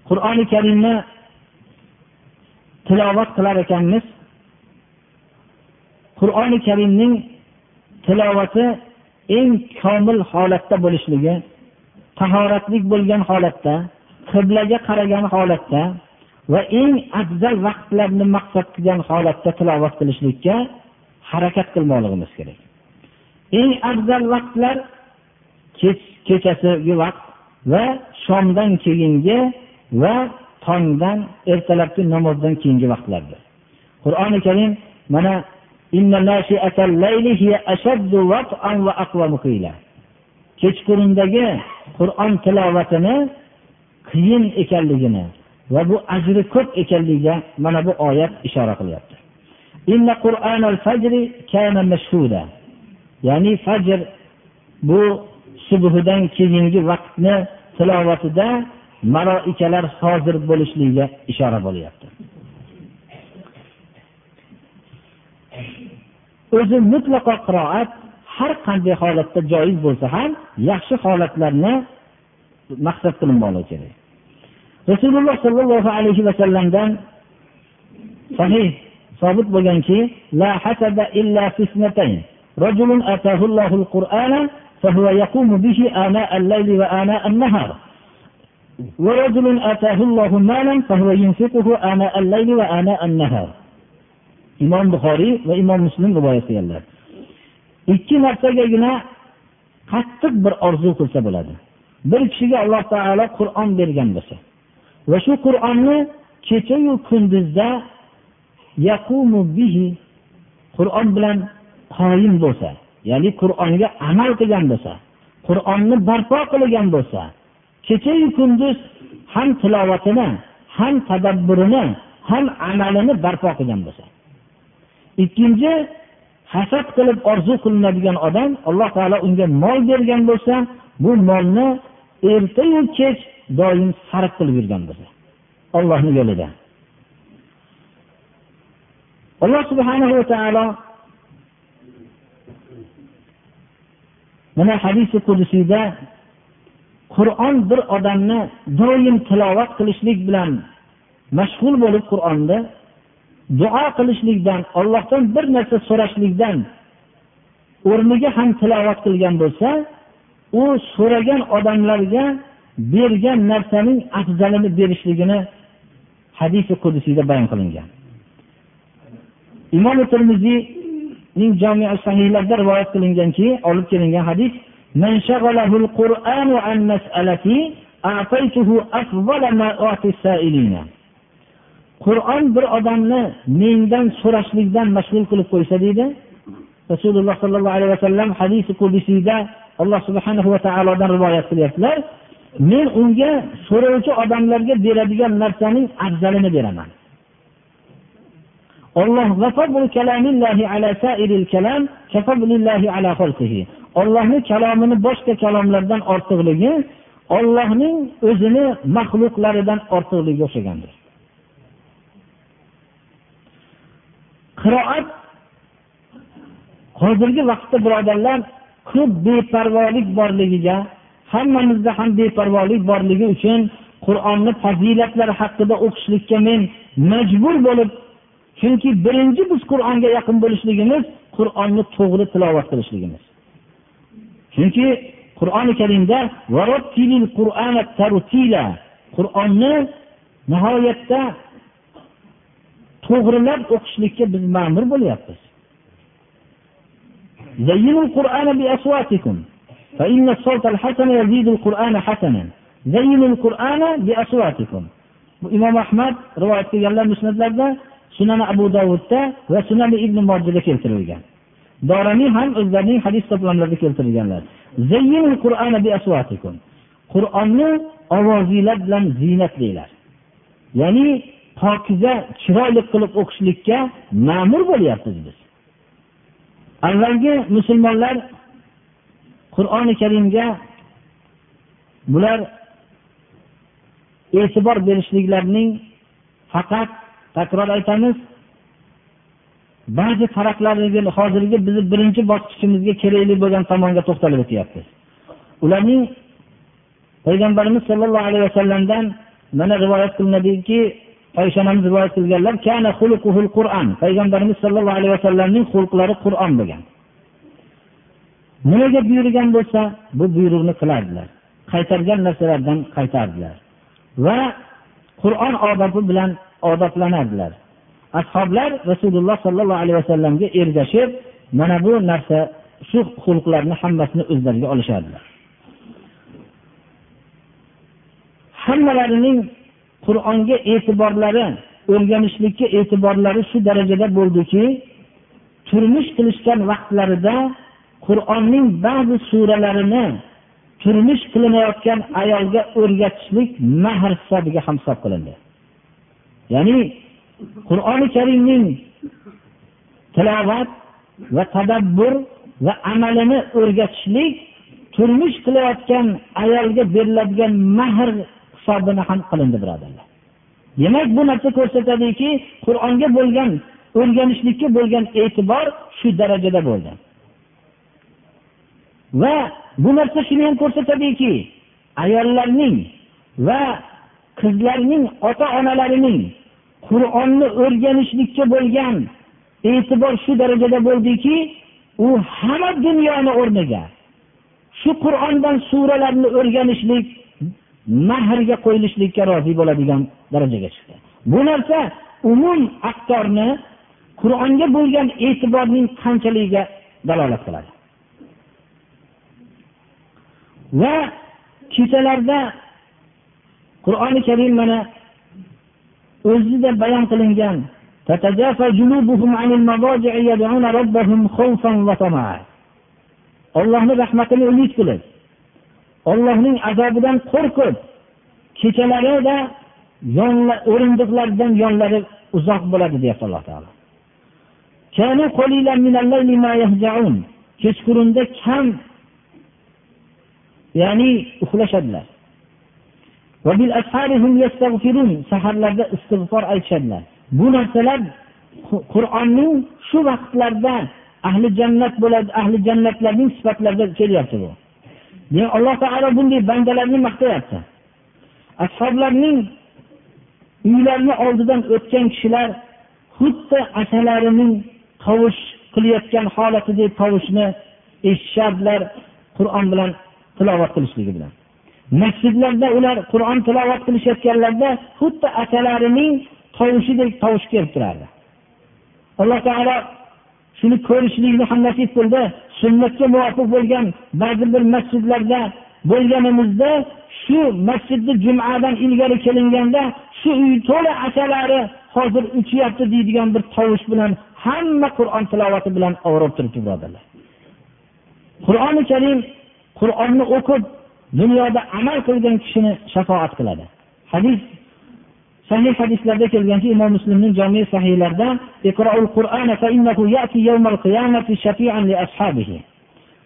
qur'oni karimni tilovat qilar ekanmiz. Qur'oni karimning tilovati eng komil holatda bo'lishligi tahoratlik bo'lgan holatda qiblaga qaragan holatda va eng afzal vaqtlarni maqsad qilgan holatda tilovat qilishlikka harakat qilmoqligimiz kerak. Eng afzal vaqtlar kechasigi vaqt. Va shomdan keyingi va tongdan ertalabki namozdan keyingi vaqtlardir. Qur'oni karim mana kechqurundagi qur'on tilovatini qiyin ekanligini va bu ajri ko'p ekanligiga mana bu oyat ishora qilyapti. Ya'ni fajr bu subhidan keyingi vaqtni tilovatida maloikalar hozir bo'lishligiga ishora bo'lyapti. O'zi mutlaqo qiroat har qanday holatda joiz bo'lsa ham yaxshi holatlarni maqsad qilinmoqligi kerak. Rasululloh sollallohu alayhi vasallamdan sahih sobit bo'lganki la hasada illa fisnatayn رجل آتاه الله القرآن فهو يقوم به آناء الليل وآناء النهار ورجل آتاه الله مالا فهو ينفقه آناء الليل وآناء النهار imom buxoriy va imom muslim rivoyat qilganlar ikki narsagagina qattiq bir orzu qilsa bo'ladi bir kishiga alloh taolo qur'on bergan bo'lsa va shu qur'onni kechayu kunduzda qur'on bilan qoyim bo'lsa ya'ni qur'onga amal qilgan bo'lsa qur'onni barpo qilgan bo'lsa kechayu kunduz ham tilovatini ham tadabburini ham amalini barpo qilgan bo'lsa. Ikkinchi hasad qilib orzu qilinadigan odam alloh taolo unga mol bergan bo'lsa bu molni ertayu kech doim sarf qilib yurgan bo'lsa. Ollohni yo'lida. Alloh subhanahu va taolo mana hadisi qudusiyda qur'on bir odamni doim tilovat qilishlik bilan mashg'ul bo'lib qur'onni duo qilishlikdan ollohdan bir narsa so'rashlikdan o'rniga ham tilovat qilgan bo'lsa u so'ragan odamlarga bergan narsaning afzalini berishligini hadisi qudusiyda bayon qilingan. Imom termiziy jami sahiylarida rivoyat qilinganki olib kelingan hadis من شغله القرآن عن مسألتي أعطيته أفضل ما أعطي السائلين qur'on bir odamni mendan so'rashlikdan mashg'ul qilib qo'ysa deydi rasululloh sollallohu alayhi vasallam hadisi qudisiyda alloh subhanahu va taolodan rivoyat qilyaptilar men unga so'rovchi odamlarga beradigan narsaning afzalini beraman Olloh ollohni kalomini boshqa kalomlardan ortiqligi ollohning o'zini maxluqlaridan ortiqligiga o'xshagandir. Qiroat hozirgi vaqtda birodarlar ko'p beparvolik borligiga hammamizda ham beparvolik borligi uchun qur'onni fazilatlari haqida o'qishlikka men majbur bo'lib chunki birinchi biz qur'onga yaqin bo'lishligimiz qur'onni to'g'ri tilovat qilishligimiz chunki qur'oni karimda qur'onni nihoyatda to'g'rilab o'qishlikka biz ma'mur bo'lyapmiz فإن الصوت الحسن يزيد القرآن حسنا زينوا القرآن بأصواتكم imom ahmad rivoyat qilganlar musnatlarda sunani abu davudda va sunani ibn mojida keltirilgan. Doraniy ham o'zlarining hadis to'plamlarida keltirganlar qur'onni ovozinglar bilan ziynatlanglar ya'ni pokiza chiroyli qilib o'qishlikka ma'mur bo'lyapmiz biz. Avvalgi musulmonlar qur'oni karimga bular e'tibor berishliklarining faqat takror aytamiz ba'zi farqlarga hozirgi bizni birinchi bosqichimizga kerakli bo'lgan tomonga to'xtalib o'tyapmiz. Ularning payg'ambarimiz sollallohu alayhi vasallamdan mana rivoyat qilinadiki oysha onamiz rivoyat qilganlar payg'ambarimiz sollallohu alayhi vasallamning xulqlari qur'on bo'lgan. Nimaga buyurgan bo'lsa bu buyruqni qilardilar. Qaytargan narsalardan qaytardilar. Va qur'on odobi bilan odoblanardilar ashoblar rasululloh sollallohu alayhi vasallamga ergashib mana bu narsa shu xulqlarni hammasini o'zlariga olishardilar. Hammalarining qur'onga e'tiborlari o'rganishlikka e'tiborlari shu darajada bo'ldiki turmush qilishgan vaqtlarida qur'onning ba'zi suralarini turmush qilinayotgan ayolga o'rgatishlik mahr hisobiga ham hisob qilindi. Ya'ni qur'oni karimning tilovat va tadabbur va amalini o'rgatishlik turmush qilayotgan ayolga beriladigan mahr hisobini ham qilindi birodarlar. Demak bu narsa ko'rsatadiki qur'onga bo'lgan o'rganishlikka bo'lgan e'tibor shu darajada bo'ldi va bu narsa shuni ham ko'rsatadiki ayollarning va qizlarning ota onalarining qur'onni o'rganishlikka bo'lgan e'tibor shu darajada bo'ldiki u hamma dunyoni o'rniga shu qur'ondan suralarni o'rganishlik mahrga qo'yilishlikka rozi bo'ladigan darajaga chiqdi. Bu narsa umum aktorni qur'onga bo'lgan e'tiborning qanchaligiga dalolat qiladi. Va kechalarda qur'oni karim mana o'zida bayon qilingan ollohni rahmatini umid qilib ollohning azobidan qo'rqib kechalarida o'rindiqlaridan yonlari uzoq bo'ladi deyapti alloh taolo. Kechqurunda kam ya'ni uxlashadilar. Saharlarda istig'for aytishadilar bu narsalar qur'onning shu vaqtlarda ahli jannat bo'ladi ahli jannatlarning sifatlarida kelyapti bu demak alloh taolo bunday bandalarni maqtayapti ashoblarning uylarini oldidan o'tgan kishilar xuddi asalarining tovush qilayotgan holatidek tovushni eshitishardilar qur'on bilan tilovat qilishligi bilan masjidlarda ular qur'on tilovat qilishayotganlarida xuddi akalarining tovushidek tovush kelib turardi. Alloh taolo shuni ko'rishlikni ham nasib qildi. Sunnatga muvofiq bo'lgan ba'zi bir masjidlarda bo'lganimizda shu masjidni jumadan ilgari kelinganda shu uy to'la akalari hozir uchyapti deydigan bir tovush bilan hamma qur'on tilovati bilan ovrab turibdi birodarlar. Qur'oni karim qur'onni o'qib dunyoda amal qilgan kishini shafoat qiladi hadis sahih hadislarda kelganki imom muslimning jomi sahiylarida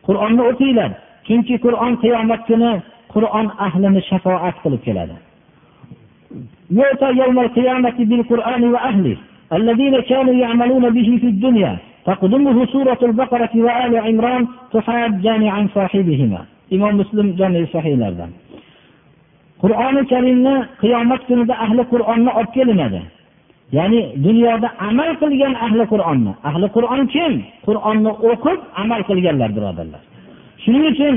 qur'onni o'qinglar chunki qur'on qiyomat kuni qur'on ahlini shafoat qilib keladi الذين كانوا يعملون به في الدنيا تقدمه سورة البقرة وآل عمران تحاجان عن صاحبهما imom muslim sahiylardan qur'oni karimni qiyomat kunida ahli qur'onni olib kelinadi. Ya'ni dunyoda amal qilgan ahli qur'onni. Ahli qur'on kim? Qur'onni o'qib amal qilganlar birodarlar. Shuning uchun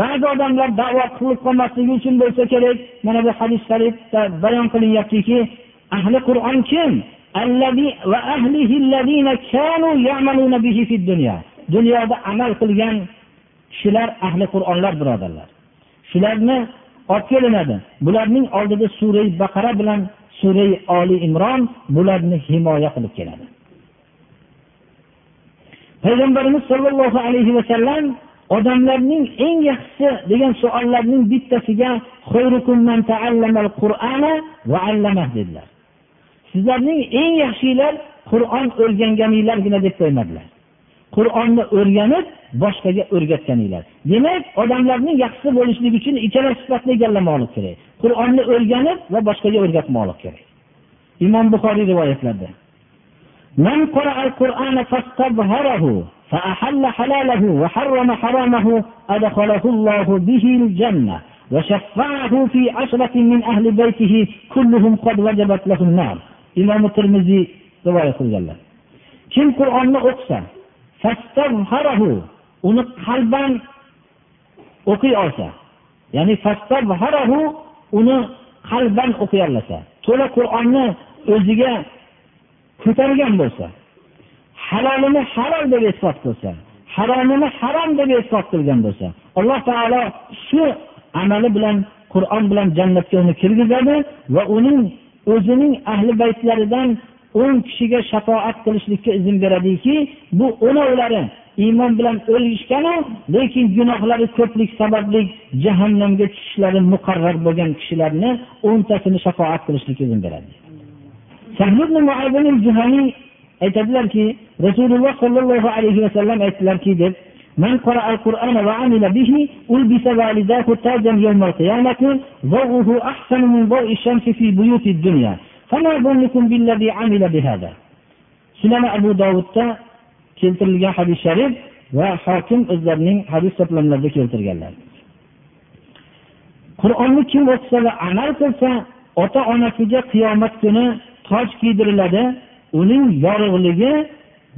ba'zi odamlar davo qilib qolmasligi uchun bo'lsa kerak. Mana bu hadis sharifda bayon qilinyaptiki ahli qur'on kim? Dunyoda amal qilgan kishilar ahli qur'onlar birodarlar. Shularni olib kelinadi. Bularning oldida surai baqara bilan surai oli imron bularni himoya qilib keladi. Payg'ambarimiz sollallohu alayhi vasallam odamlarning eng yaxshisi degan savollarning bittasiga dedilar. Sizlarning eng yaxshilar qur'on o'rganganinglargina deb qo'ymadilar. qur'onni o'rganib boshqaga o'rgatganinglar demak odamlarning yaxshisi bo'lishligi uchun ikkala sifatni egallamoqlik kerak qur'onni o'rganib va boshqaga o'rgatmoqlik kerak imom buxoriy rivoyatlarida من قرأ القرآن فاستظهره فأحل حلاله وحرم حرامه أدخله الله به الجنة وشفعه في عشرة من أهل بيته كلهم قد وجبت له النار إمام الترمذي رواية الله kim qur'onni o'qisa uni qalban o'qiy olsa ya'ni uni qalban o'qiy olsa to'la qur'onni o'ziga ko'targan bo'lsa halolini halol deb e'tiqod qilsa haromini harom deb e'tiqod qilgan bo'lsa alloh taolo shu amali bilan qur'on bilan jannatga uni kirgizadi va uning o'zining ahli baytlaridan o'n kishiga shafoat qilishlikka izn beradiki bu o'novlari iymon bilan o'lishganu lekin gunohlari ko'plik sababli jahannamga tushishlari muqarrar bo'lgan kishilarni o'ntasini shafoat qilishlikka izn beradi aytadilarki rasululloh sollallohu alayhi vasallam aytdilarki deb من قرأ القرآن وعمل به ألبس والداه تاجا يوم القيامة ضوءه أحسن من ضوء الشمس في بيوت الدنيا sunan abu dovudda keltirilgan hadis sharif va hokim o'zlarining hadis to'plamlarida keltirganlar. Qur'onni kim o'qisa va amal qilsa ota onasiga qiyomat kuni toj kiydiriladi uning yorug'ligi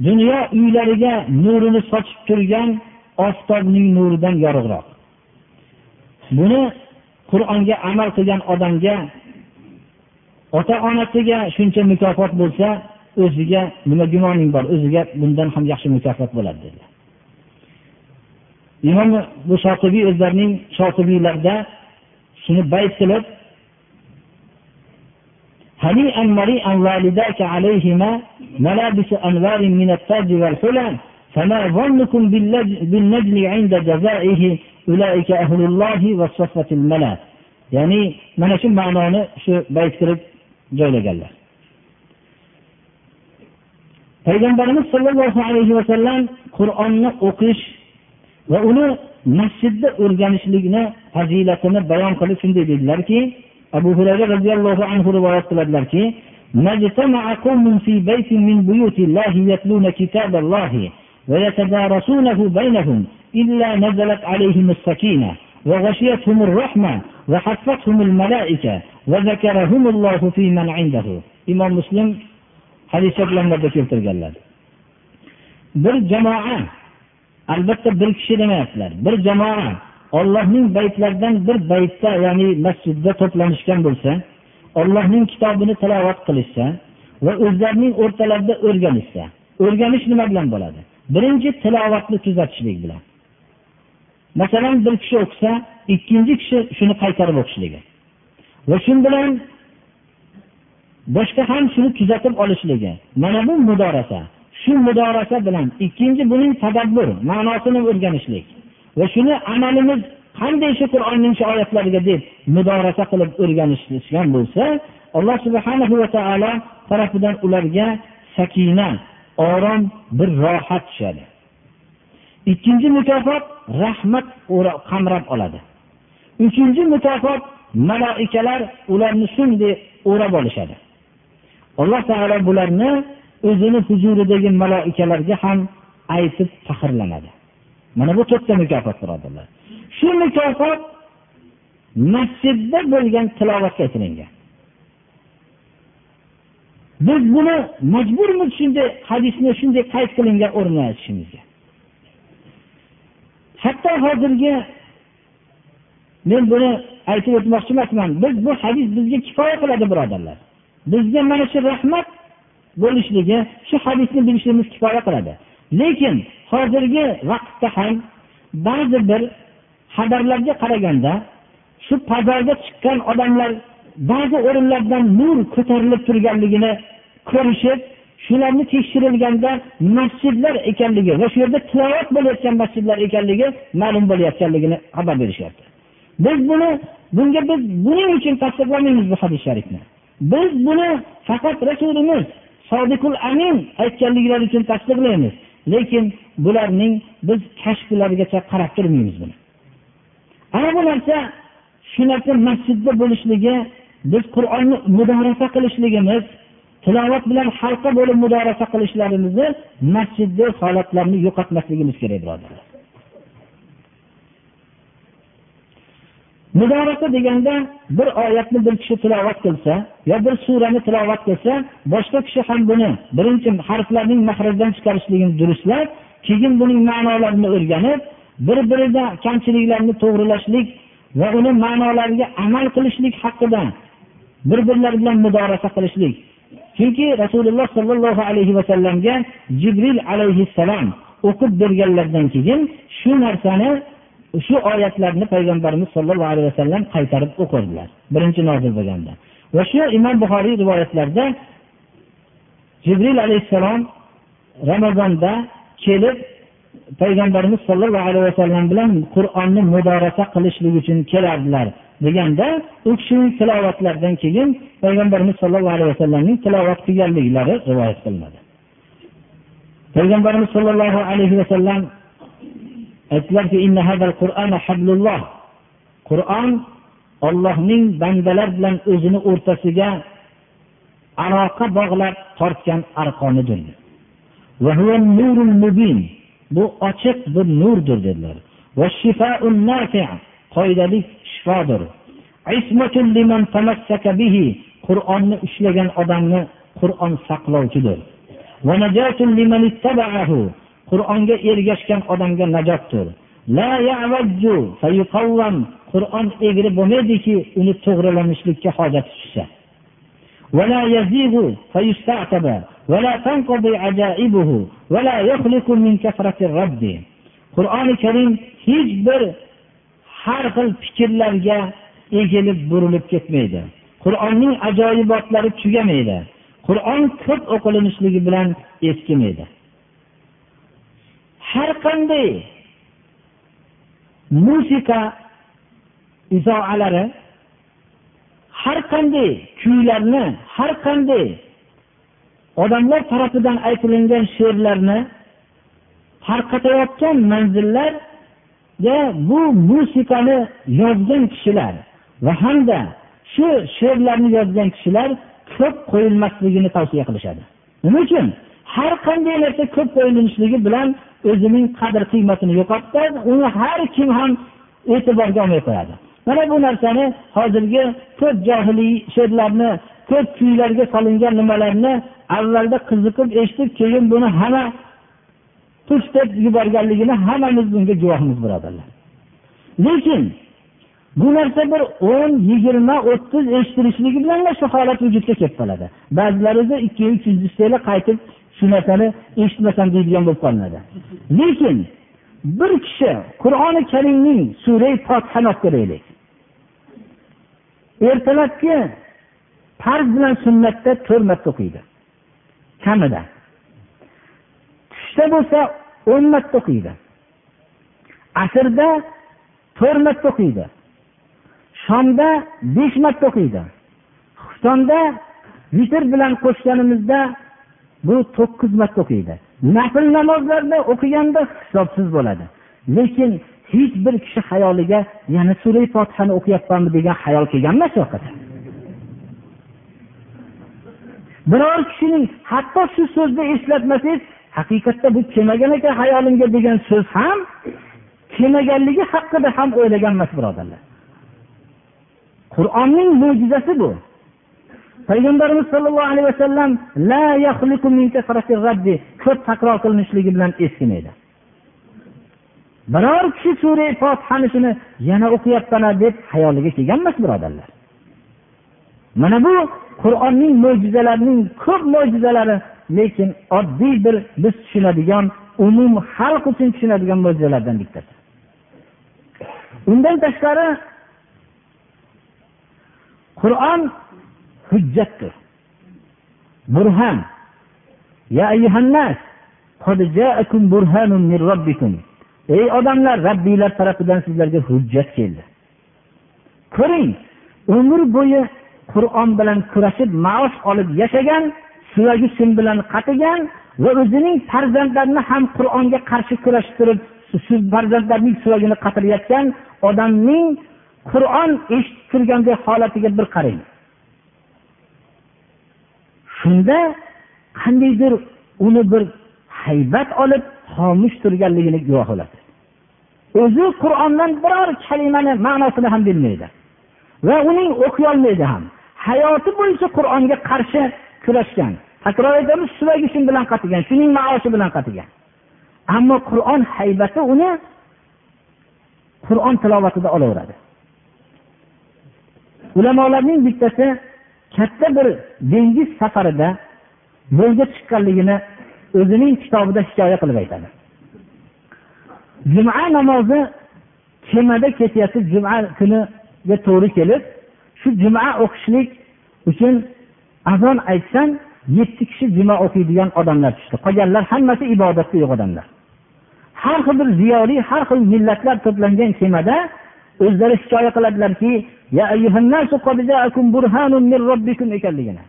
dunyo uylariga nurini sochib turgan oftobning nuridan yorug'roq. Buni qur'onga amal qilgan odamga ota onasiga shuncha mukofot bo'lsa o'ziga nima gumoning bor o'ziga bundan ham yaxshi mukofot bo'ladi dedilar imom bu shotibiy o'zlarining shotibiylarida shuni bayt qilib هنيئا مريئا والداك عليهما ملابس أنوار من التاج والحلى فما ظنكم بالنجل عند جزائه أولئك أهل الله والصفة الملا ya'ni mana shu ma'noni shu bayt qilib joylaganlar payg'ambarimiz sollallohu alayhi vasallam qur'onni o'qish va uni masjidda o'rganishlikni fazilatini bayon qilib shunday dedilarki abu hurayra roziyallohu anhu rivoyat qiladilarki ما اجتمع قوم في بيت من بيوت الله يتلون كتاب الله ويتدارسونه بينهم إلا نزلت عليهم السكينة وغشيتهم الرحمة وحفتهم الملائكة imom muslim hadis sharhlarida keltirganlar. Bir jamoa albatta bir kishi demayaptilar bir jamoa ollohning baytlaridan bir baytda ya'ni masjidda to'planishgan bo'lsa ollohning kitobini tilovat qilishsa va o'zlarining o'rtalarida o'rganishsa o'rganish nima bilan bo'ladi? Birinchi tilovatni tuzatishlik bilan. Masalan bir kishi o'qisa ikkinchi kishi shuni qaytarib o'qishligi. Va shu bilan boshqa ham shuni kuzatib olishligi. Mana bu mudorasa. Shu mudorasa bilan ikkinchi buning tadabbur ma'nosini o'rganishlik. Va shuni amalimiz qanday shu qur'onning shu oyatlariga deb mudorasa qilib o'rganishgan bo'lsa alloh subhana va taolo tarafidan ularga sakina orom bir rohat tushadi. Ikkinchi mukofot rahmat qamrab oladi. Uchinchi mukofot malaikalar ularni shunday o'rab olishadi. Alloh taolo bularni o'zini huzuridagi malaikalarga ham aytib faxrlanadi. Mana bu to'rtta mukofot birodarlar. Shu mukofot masjidda bo'lgan tilovatga aytilingan. Biz buni majburmiz shunday hadisni shunday qayd qilingan o'rnida aytishimizga hatto hozirgi men buni aytib o'tmoqchi emasman. Biz bu hadis bizga kifoya qiladi birodarlar. Bizga mana shu rahmat bo'lishligi shu hadisni bilishimiz kifoya qiladi. Lekin hozirgi vaqtda ham ba'zi bir xabarlarga qaraganda shu fazoga chiqqan odamlar ba'zi o'rinlardan nur ko'tarilib turganligini ko'rishib shularni tekshirilganda masjidlar ekanligi va shu yerda tilovat bo'layotgan masjidlar ekanligi ma'lum bo'layotganligini xabar berishyapti. Biz buni bunga biz buning uchun tasdiqlamaymiz bu hadis sharifni. Biz buni faqat rasulimiz sodiqul amin aytganliklari uchun tasdiqlaymiz. Lekin bularning biz kashflarigacha qarab turmaymiz buni. Ana bu narsa shu narsa masjidda bo'lishligi biz qur'onni mudorasa qilishligimiz tilovat bilan halqa bo'lib mudorasa qilishlarimizni masjidda holatlarni yo'qotmasligimiz kerak birodarlar. Mudorasa deganda bir oyatni bir kishi tilovat qilsa yo bir surani tilovat qilsa boshqa kishi ham buni birinchi harflarning mahrajdan chiqarishligini durustlab keyin buning ma'nolarini o'rganib bir birida kamchiliklarni to'g'rilashlik va uni ma'nolariga amal qilishlik haqida bir birlari bilan mudorasa qilishlik. Chunki rasululloh sollallohu alayhi vasallamga jibril alayhissalom o'qib berganlaridan keyin shu narsani shu oyatlarni payg'ambarimiz sollallohu alayhi vasallam qaytarib o'qirdilar. Birinchi nozil bo'lganda. Va shu imom buxoriy rivoyatlarida jibril alayhissalom ramazonda kelib payg'ambarimiz sollallohu alayhi vasallam bilan qur'onni mudorasa qilishlik uchun kelardilar deganda u kishining tilovatlaridan keyin payg'ambarimiz sollallohu alayhi vasallamning tilovat qilganliklari rivoyat qilinadi. Payg'ambarimiz sollallohu alayhi vasallam aytdilarki qur'on ollohning bandalar bilan o'zini o'rtasiga aloqa bog'lab tortgan arqonidir bu ochiq bir nurdir dedilar. Qoidalik shifodir. Qur'onni ushlagan odamni qur'on saqlovchidir. Qur'onga ergashgan odamga najotdir. Qur'on egri bo'lmaydiki uni to'g'rilanishlikka hojati tushsa. Qur'oni karim hech bir har xil fikrlarga egilib burilib ketmaydi. Qur'onning ajoyibotlari tugamaydi. Qur'on ko'p o'qilinishligi bilan eskimaydi. Har qanday musiqa izoalari har qanday kuylarni har qanday odamlar tarafidan aytilingan she'rlarni tarqatayotgan manzillarga bu musiqani yozgan kishilar va hamda shu she'rlarni yozgan kishilar ko'p qo'yilmasligini tavsiya qilishadi. Nima uchun? Har qanday narsa ko'p qo'yilishligi bilan o'zining qadr qiymatini yo'qotadi uni har kim ham e'tiborga olmay qo'yadi mana bu narsani hozirgi ko'p johiliy she'rlarni ko'p kuylarga solingan nimalarni avvalda qiziqib eshitib keyin buni hamma tush deb yuborganligini hammamiz bunga guvohmiz birodarlar. Lekin bu narsa bir o'n yigirma o'ttiz eshitilishligi bilan shu holat vujudga kelib qoladi. Ba'zilari esa ikki yil uch yuz qaytib shu narsani eshitmasam deydigan bo'lib qolinadi. Lekin bir kishi qur'oni karimning surai fotihani olib ko'raylik ertalabki farz bilan sunnatda to'rt marta o'qiydi. Kamida. Tushda bo'lsa o'n marta o'qiydi. Asrda to'rt marta o'qiydi. Shomda besh marta o'qiydi. Xuftonda vitr bilan qo'shganimizda bu to'qqiz marta o'qiydi. Nafl namozlarni o'qiganda hisobsiz bo'ladi. Lekin hech bir kishi hayoliga yana sura fotihani o'qiyapmanmi? degan hayol kelgan emas biror kishining hatto shu so'zni eslatmasangiz haqiqatda bu kelmagan ekan hayolimga degan so'z ham kelmaganligi haqida ham o'ylagan emas birodarlar. Qur'onning mo'jizasi bu. Payg'ambarimiz sollallohu alayhi vasallam ko'p takror qilinishligi bilan eskimaydi biror kishi sura fotihani shuni yana o'qiyapman deb hayoliga kelgan emas birodarlar. Mana bu qur'onning mo'jizalarining ko'p mo'jizalari lekin oddiy bir biz tushunadigan umum xalq uchun tushunadigan mo'jizalardan bittasi. Undan tashqari qur'on hujjatdir. Burhan. Ya ayyuhannas ey odamlar rabbiylar tarafidan sizlarga hujjat keldi. Ko'ring umr bo'yi qur'on bilan kurashib maosh olib yashagan suvagi sim bilan qatigan va o'zining farzandlarini ham qur'onga qarshi kurashib turib shu farzandlarning suvagini qatirayotgan odamning qur'on eshitib turgandek holatiga bir qarang. Shunda qandaydir uni bir haybat olib xomush turganligini guvoh bo'ladi. O'zi qur'ondan biror kalimani ma'nosini ham bilmaydi va uning o'qiyolmaydi ham. Hayoti bo'yicha qur'onga qarshi kurashgan takror aytamiz suvagi shu bilan qatigan shuning maoshi bilan qatigan. Ammo qur'on haybati uni qur'on tilovatida olaveradi. Ulamolarning bittasi katta bir dengiz safarida yo'lga chiqqanligini o'zining kitobida hikoya qilib aytadi. Juma namozi kemada ketyapsiz juma kuniga to'g'ri kelib shu juma o'qishlik uchun azon aytsam yetti kishi juma o'qiydigan odamlar tushdi. Qolganlar hammasi ibodatda yo'q odamlar har xil bir ziyoli har xil millatlar to'plangan kemada o'zlari hikoya qiladilarki ekanligini.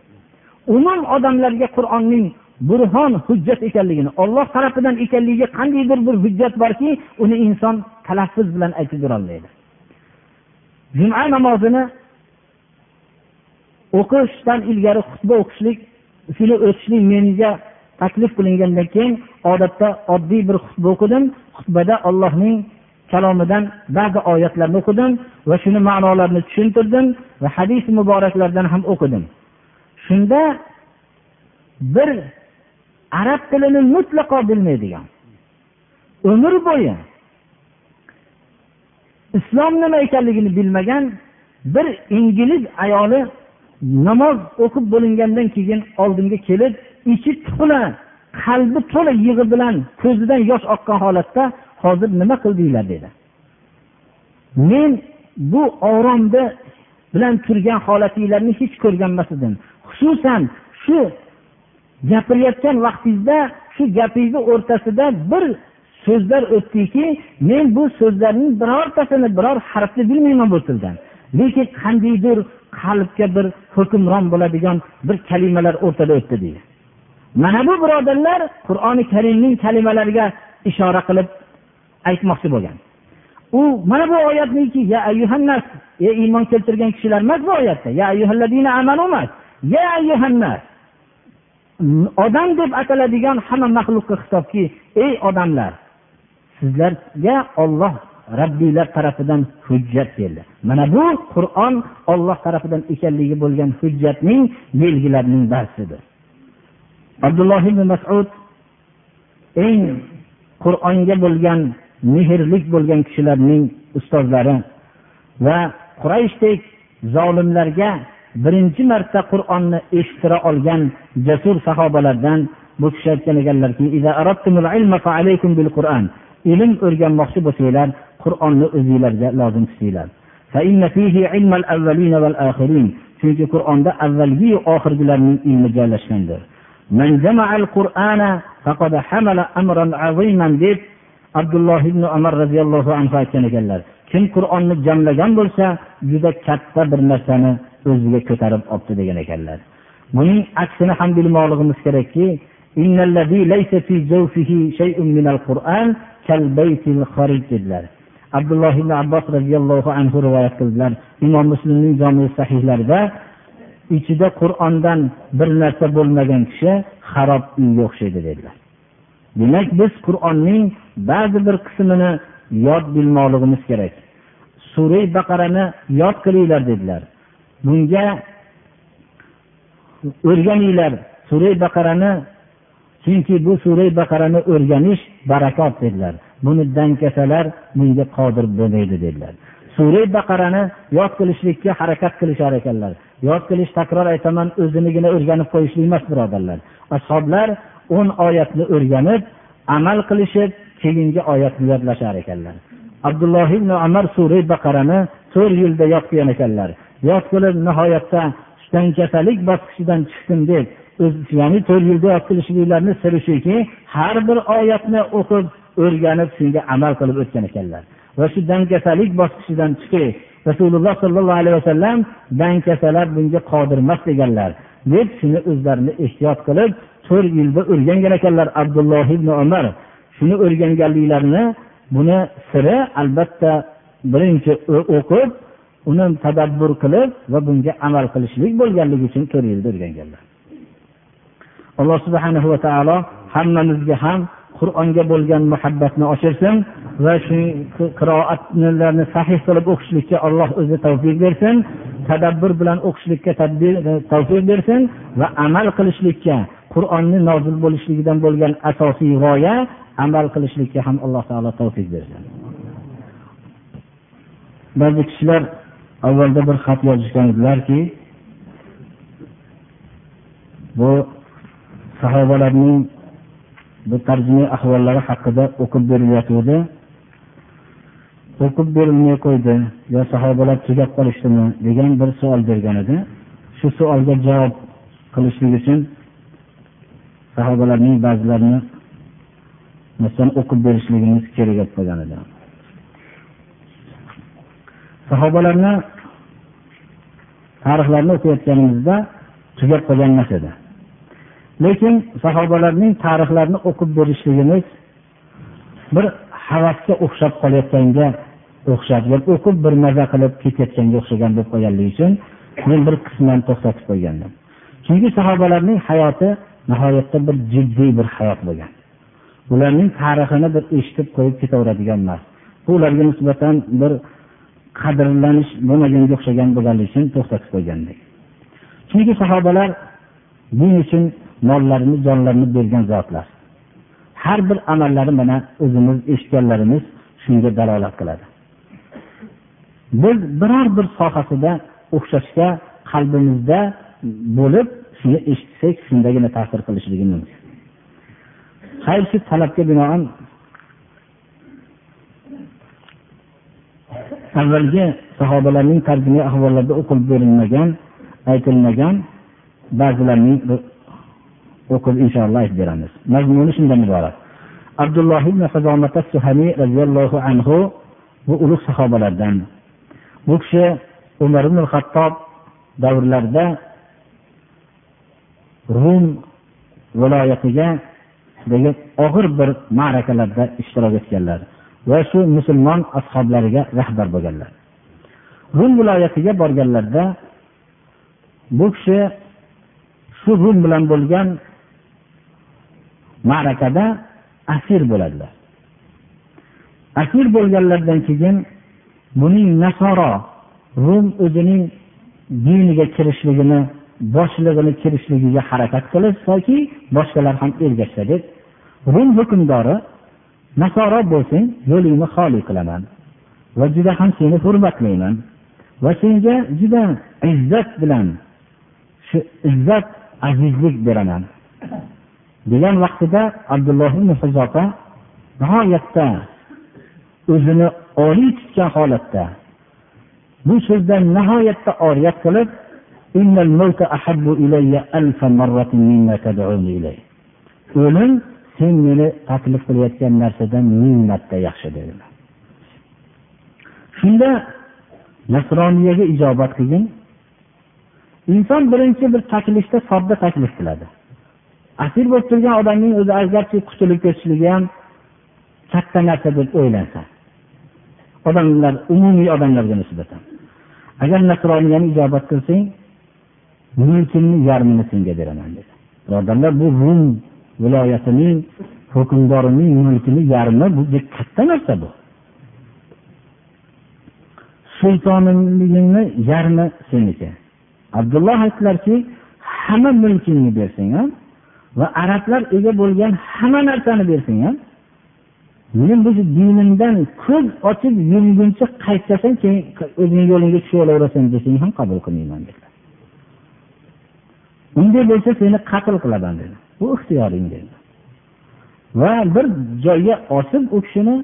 Umum odamlarga qur'onning burhon hujjat ekanligini olloh tarafidan ekanligiga qandaydir bir hujjat borki uni inson talaffuz bilan aytib berolmaydi juma namozini o'qishdan ilgari xutba o'qishlik shuni o'tishlik menga taklif qilingandan keyin odatda oddiy bir xutba o'qidim. Xutbada ollohning kalomidan ba'zi oyatlarni o'qidim va shuni ma'nolarini tushuntirdim va hadis muboraklardan ham o'qidim. Shunda bir arab tilini mutlaqo bilmaydigan umr bo'yi islom nima ekanligini bilmagan bir ingliz ayoli namoz o'qib bo'lingandan keyin oldimga kelib ichi to'la qalbi to'la yig'i bilan ko'zidan yosh oqqan holatda hozir nima qildinglar dedi. Men bu oromda bilan turgan holatinglarni hech ko'rganmas edim. Xususan shu gapirayotgan vaqtingizda shu gapingizni o'rtasida bir so'zlar o'tdiki men bu so'zlarning birortasini biror harfni bilmayman bu tildan. Lekin qandaydir qalbga bir hukmron bo'ladigan bir kalimalar o'rtada o'tdi deydi. Mana bu birodarlar qur'oni karimning kalimalariga ishora qilib aytmoqchi bo'lgan. U mana bu oyatniki ya ayyuhannas ey iymon keltirgan kishilar emas bu oyatda. Ya ayyuhalladina amanu emas. Ya ayyuhannas odam deb ataladigan hamma maxluqqa xitobki ey odamlar sizlarga olloh rabbiylar tarafidan hujjat keldi. Mana bu qur'on olloh tarafidan ekanligi bo'lgan hujjatning belgilarining barchasidir abdulloh ibn masud eng qur'onga bo'lgan mehrlik bo'lgan kishilarning ustozlari va qurayshdek zolimlarga birinchi marta qur'onni eshittira olgan jasur sahobalardan bu kishi aytgan ekanlarki ilm o'rganmoqchi bo'lsanglar qur'onni o'zinglarga lozim tutinglar. Chunki qur'onda avvalgiyu oxirgilarning ilmi joylashgandir. Deb abdulloh ibn umar roziyallohu anhu aytgan ekanlar kim qur'onni jamlagan bo'lsa juda katta bir narsani o'ziga ko'tarib olibdi degan ekanlar. Buning aksini ham bilmoqligimiz kerakki dedilar. Abdulloh ibn abbos roziyallohu anhu rivoyat qildilar imom muslimning jomi sahihlarida ichida qur'ondan bir narsa bo'lmagan kishi xarob uyga o'xshaydi dedilar. Demak biz qur'onning ba'zi bir qismini yod bilmoqligimiz kerak. Sura baqarani yod qilinglar dedilar. Bunga o'rganinglar sura baqarani chunki bu sura baqarani o'rganish barakot dedilar. Buni dankasalar bunga qodir bo'lmaydi dedilar. Sura baqarani yod qilishlikka harakat qilishar ekanlar. Yod qilish takror aytaman o'zinigina o'rganib qo'yishlik emas birodarlar. Ashoblar o'n oyatni o'rganib amal qilishib keyingi oyatni yodlashar ekanlar. Abdulloh ibn umar sura baqarani to'rt yilda yod qilgan ekanlar. Yod qilib nihoyatda kasallik bosqichidan chiqdim deb ya'ni to'rt yilda yod qilishliklarni siri shuki har bir oyatni o'qib o'rganib shunga amal qilib o'tgan ekanlar. Va shu dangasalik bosqichidan chiqib rasululloh sollallohu alayhi vasallam dankasalar bunga qodir emas deganlar deb shuni o'zlarini ehtiyot qilib to'rt yilda o'rgangan ekanlar abdulloh ibn umar. Shuni o'rganganliklarini buni siri albatta birinchi o'qib uni tadabbur qilib va bunga amal qilishlik bo'lganligi uchun to'rt yilda o'rganganlar. Alloh subhanahu va taolo hammamizga ham qur'onga bo'lgan muhabbatni oshirsin va shu qiroatlarni sahih qilib o'qishlikka alloh o'zi tavfiq bersin tadabbur bilan o'qishlikka tavfiq bersin va amal qilishlikka qur'onni nozil bo'lishligidan bo'lgan asosiy g'oya amal qilishlikka ham alloh taolo tavfiq bersin. Ba'zi kishilar avvalda bir xat yozishgan edilarki bu sahobalarning bu tarjima ahvollari haqida o'qib berilayotgandi o'qib berilmay qo'ydi yo sahobalar tugab qolishdimi? degan bir savol bergan edi. Shu savolga javob qilishlik uchun sahobalarning ba'zilarini masalan o'qib berishligimiz kerak deb qolgan edi. Sahobalarni tarixlarini o'qiyotganimizda tugab qolgan emas edi. Lekin sahobalarning tarixlarini o'qib berishligimiz bir havasga o'xshab qolayotganga o'xshab o'qib bir maza qilib ketayotganga o'xshagan bo'lib qolganligi uchun men bir qisman to'xtatib qo'ygandim. Chunki sahobalarning hayoti nihoyatda bir jiddiy bir hayot bo'lgan. Bularning tarixini bir eshitib qo'yib ketaveradigan emas. Bu ularga nisbatan bir qadrlanish bo'lmaganga o'xshagan bo'lganligi uchun to'xtatib qo'ygandik chunki sahobalar din uchun mollarini jonlarini bergan zotlar. Har bir amallari mana o'zimiz eshitganlarimiz shunga dalolat qiladi. Biz biror bir sohasida o'xshashga qalbimizda bo'lib shuni eshitsak shundagina ta'sir qilishligi mumkin. Qaysi talabga binoan avvalgi sahobalarning tarjima ahvollarida o'qib berilmagan aytilmagan ba'zilarning o'qib inshaalloh aytib beramiz. Mazmuni shundan iborat. Abdulloh ibn suhaniy roziyallohu anhu bu ulug' sahobalardan. Bu kishi umar ibn hattob davrlarida rum viloyatiga ostidagi og'ir bir ma'rakalarda ishtirok etganlar va shu musulmon ashoblariga rahbar bo'lganlar. Rum viloyatiga borganlarida bu kishi shu rum bilan bo'lgan ma'rakada asir bo'ladilar. Asir bo'lganlaridan keyin buning nasoro rum o'zining diniga kirishligini boshlig'ini kirishligiga harakat qilishsaki boshqalar ham ergashsa deb rum hukmdori nasoro bo'lsang yo'lingni xoli qilaman. Va juda ham seni hurmatlayman va senga juda izzat bilan shu izzat azizlik beraman. Degan vaqtida abdulloh ibn huzofa nihoyatda o'zini oliy tutgan holatda bu so'zdan nihoyatda oriyat qilib o'lim sen meni taklif qilayotgan narsadan ming marta yaxshi dedilar. Shunda nasroniyaga ijobat qilgin. Inson birinchi bir taklifda sodda taklif qiladi. Asir bo'lib turgan odamning o'zi agarchi qutulib ketishligi ham katta narsa deb o'ylansa odamlar umumiy odamlarga nisbatan. Agar nasroniyani ijobat qilsang mulkimni yarmini senga beraman dedi. Birodarlar bu rum viloyatining hukmdorining mulkini yarmi bu katta narsa bu. Sultonligingni yarmi seniki? Abdulloh aytdilarki hamma mulkingni bersang ham va arablar ega bo'lgan hamma narsani bersang ham men bu dinimdan ko'z ochib yumguncha qaytasan keyin o'zingni yo'lingga tushaverasan desang ham qabul qilmayman dedilar. Unday bo'lsa seni qatl qilaman dedi bu ixtiyoring dedi va bir joyga osib u kishini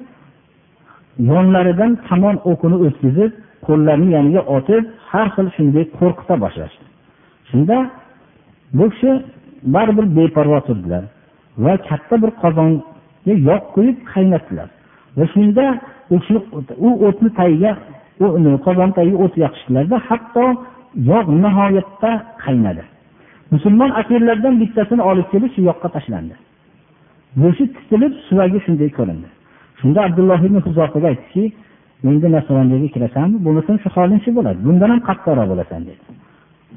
yonlaridan tomon o'qini o'tkazib qo'llarini yoniga otib har xil shunday qo'rqita boshlashdi. Shunda bu kishi baribir beparvo turdilar va katta bir qozonga yog' qo'yib qaynatdilar. Va shunda u o'tni tagiga qozon tagiga o't yoqishdilarda hatto yog' nihoyatda qaynadi. Musulmon asirlardan bittasini olib kelib shu yoqqa tashlandi. Go'shti titilib suvagi shunday ko'rindi. Shunda abdulloh ibn huzofaga aytdiki endi nasroniyga kirasanmi? Bo'lmasam shu holing shu bo'ladi. Bundan ham qattiqroq bo'lasan dedi.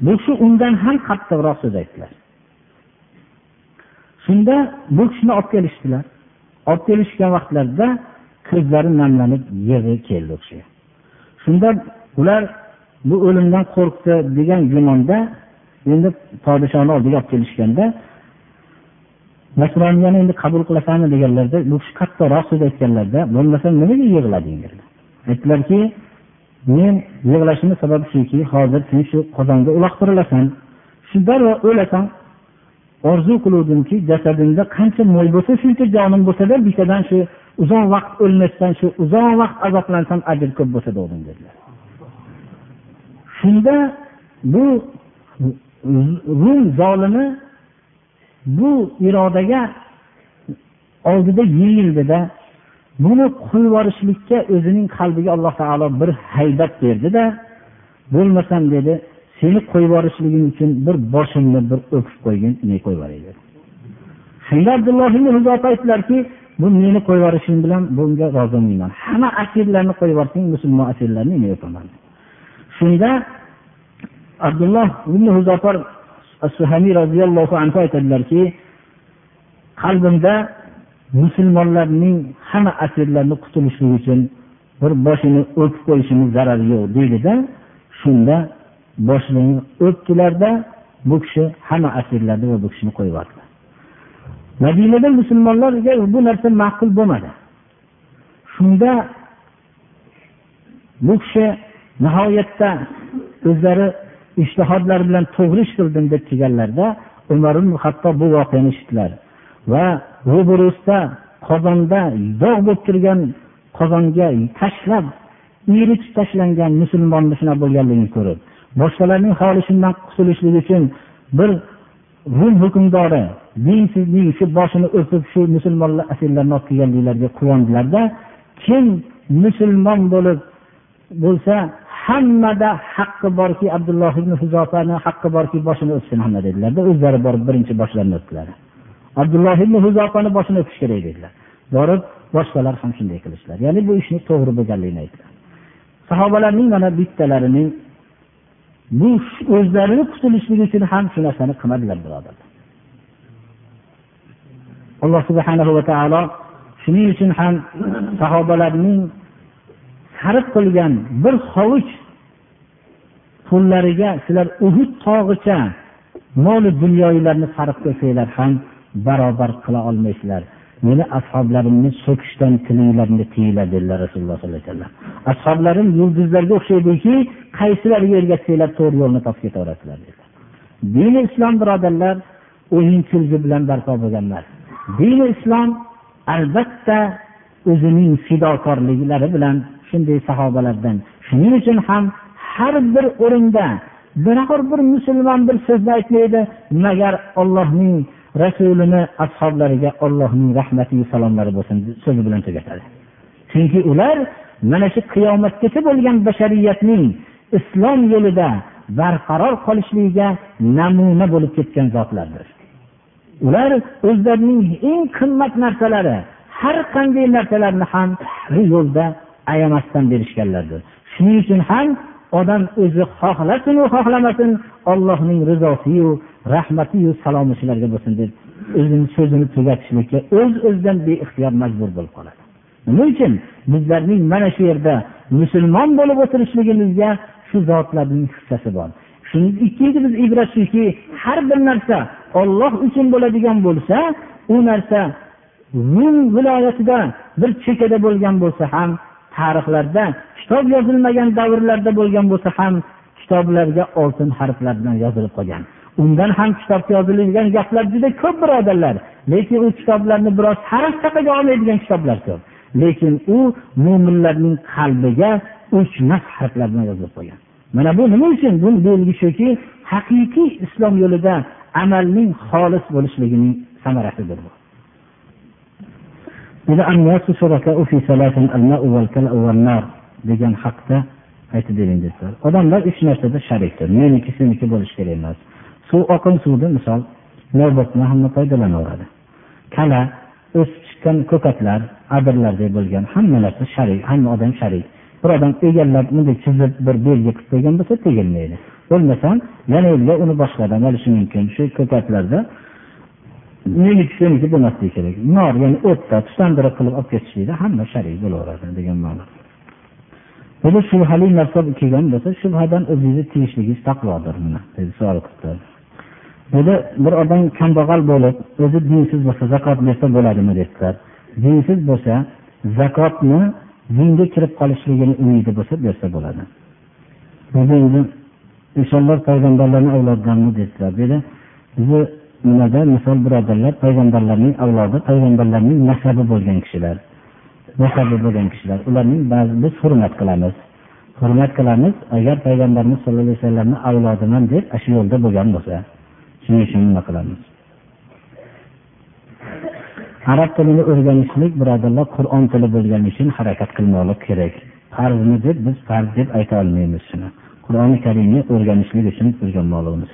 Bu kishi undan ham qattiqroq so'z aytdilar. Shunda bu kishini olib kelishdilar. Olib kelishgan vaqtlarida ko'zlari namlanib yig'i keldi u kishi shunda ular bu o'limdan qo'rqdi degan gumonda endi podishoni oldiga olib kelishganda nasroniyani endi qabul qilasanmi deganlarda bu kishi qattiqroq so'z aytganlarda bo'lmasa nimaga yig'lading dedilar aytdilarki men yig'lashimni sababi shuki hozir sen shu qozonga uloqtirilasan shu darrov o'lasan orzu qiluvdimki jasadimda qancha mo'y bo'lsa shuncha jonim bo'lsada bittadan shu uzoq vaqt o'lmasdan shu uzoq vaqt azoblansam ajr ko'p bo'lsa dedilar shunda bu rum zolimi bu irodaga oldida yengildida buni qo'yib yuborishlikka o'zining qalbiga alloh taolo bir haybat berdida bo'lmasam dedi seni qo'yib yuborishliging uchun bir boshimni bir o'pib qo'ygin men qo'yib yuboray dedi. Shunda abdulloh aytdilarki bu meni qo'yib yuborishing bilan bunga rozi bo'lmayman. Hamma asirlarni qo'yib yuborsang musulmon asirlarni men o'paman shunda abdulloh ibn huzofar suhamiy roziyallohu anhu aytadilarki qalbimda musulmonlarning hamma asirlarni qutulishligi uchun bir boshini o'pib qo'yishimiz zarari yo'q deydida shunda boshini o'pdilarda bu kishi hamma asirlarni va bu kishini qo'yib yubordilar madinada musulmonlarga bu narsa ma'qul bo'lmadi. Shunda bu kishi nihoyatda o'zlari ishtihodlar bilan to'g'ri ish qildim deb kelganlarida umar hatto bu voqeani eshitdilar. Va ro'barusida qozonda dog' bo'lib turgan qozonga tashlab iritib tashlangan musulmonni shunaqa bo'lganligini ko'rib boshqalarning holi shundan qutulishlik uchun bir rum hukmdori dinsizning shu boshini o'pib shu musulmonlar asirlarni olib kelganliklariga quvondilarda kim musulmon bo'lib bo'lsa hammada haqqi borki abdulloh ibn huzofani haqqi borki boshini o'psin hamma dedilarda o'zlari borib birinchi boshlarini o'pdilar abdulloh ibn huzofani boshini o'pish kerak dedilar. Borib boshqalar ham shunday qilishdilar. Ya'ni bu ishni to'g'ri bo'lganligini aytdilar. Sahobalarning mana bittalarining bu o'zlarini qutulishligi uchun ham shu narsani qilmadilar birodarlar. Alloh subhanahu va taolo shuning uchun ham sahobalarning sarf qilgan bir hovuch pullariga sizlar uhud tog'icha moli dunyolarni sarf qilsanglar ham barobar qila olmaysizlar. Meni ashoblarimni so'kishdan tilinglarni tiyinglar dedilar rasululloh sollallohu alayhi vasallam. Ashoblarim yulduzlarga o'xshaydiki yerga ergashsanglar to'g'ri yo'lni topib ketaverasizlar dedilar. Dini islom birodarlar o'yin kulgi bilan barpo bo'lgan emas dini islom albatta o'zining fidokorliklari bilan shunday sahobalardan. Shuning uchun ham har bir o'rinda biror bir musulmon bir so'zni aytmaydi. Magar ollohning rasulini ashoblariga ollohning rahmatiyu salomlari bo'lsin so'zi bilan tugatadi. Chunki ular mana shu qiyomatgacha bo'lgan bashariyatning islom yo'lida barqaror qolishligiga namuna bo'lib ketgan zotlardir. Ular o'zlarining eng qimmat narsalari har qanday narsalarni ham bu yo'lda ayamasdan berishganlardir. Shuning uchun ham odam o'zi xohlasinu xohlamasin ollohning rizosiyu rahmatiyu salomi shularga bo'lsin deb o'zini so'zini tugatishlikka o'z o'zidan beixtiyor majbur bo'lib qoladi. Nima uchun? Bizlarning mana shu yerda musulmon bo'lib o'tirishligimizga shu zotlarning hissasi bor. Shuning ikkinchi biz ibrat shuki har bir narsa olloh uchun bo'ladigan bo'lsa u narsa rum viloyatida bir chekkada bo'lgan bo'lsa ham tarixlarda kitob yozilmagan davrlarda bo'lgan bo'lsa ham kitoblarga oltin harflar bilan yozilib qolgan. Undan ham kitobga yozilgan gaplar juda ko'p birodarlar. Lekin u kitoblarni biroz harf taqaga olmaydigan kitoblar ko'p. Lekin u mo'minlarning qalbiga o'chmas harflar bilan yozilib qo'ygan mana bu nima uchun? Bu belgi shuki haqiqiy islom yo'lida amalning xolis bo'lishligining samarasidir bu. Degan haqda aytib bering dedilar. Odamlar uch narsada sharikdir meniki seniki bo'lishi kerak emas. Suv oqim suvni misol navbatni hamma foydalanaveradi. Kala o'sib chiqqan ko'katlar adirlardek bo'lgan hamma narsa sharik hamma odam sharik bir odam egallab bunday chizib bir belgi qilib qo'ygan bo'lsa tegilmaydi. Bo'lmasam yana uni boshqadan olishi mumkin. Shu ko'katlarda meniki seniki bo'lmasligi kerak. Nor ya'ni o'tda tutandiriq qilib olib ketishlikda hamma sharik bo'laveradi degan ma'no. Bu shubhali narsa kelgan bo'lsa shubhadan o'zingizni tiyishligingiz taqvodir buni savol qilibdi buni bir odam kambag'al bo'lib o'zi dinsiz bo'lsa zakot bersa bo'ladimi dedilar dinsiz bo'lsa zakotni dinga kirib qolishligini umidi bo'lsa bersa bo'ladi. Endi insonlar payg'ambarlarni avlodlaridanmi dedilar yerda bizni nimada misol birodarlar payg'ambarlarning avlodi payg'ambarlarning nasabi bo'lgan kishilar nasabi bo'lgan kishilar. Ularning ba'zi biz hurmat qilamiz. Hurmat qilamiz agar payg'ambarimiz sallallohu alayhi vasallamni avlodiman deb shu yo'lda bo'lgan bo'lsa shuning uchun nima qilamiz? Arab tilini o'rganishlik birodarlar qur'on tili bo'lgani uchun harakat qilmoqlik kerak. Farzmi deb biz farz deb ayta olmaymiz shuni. Qur'oni karimni o'rganishlik uchun o'rganmoqligimiz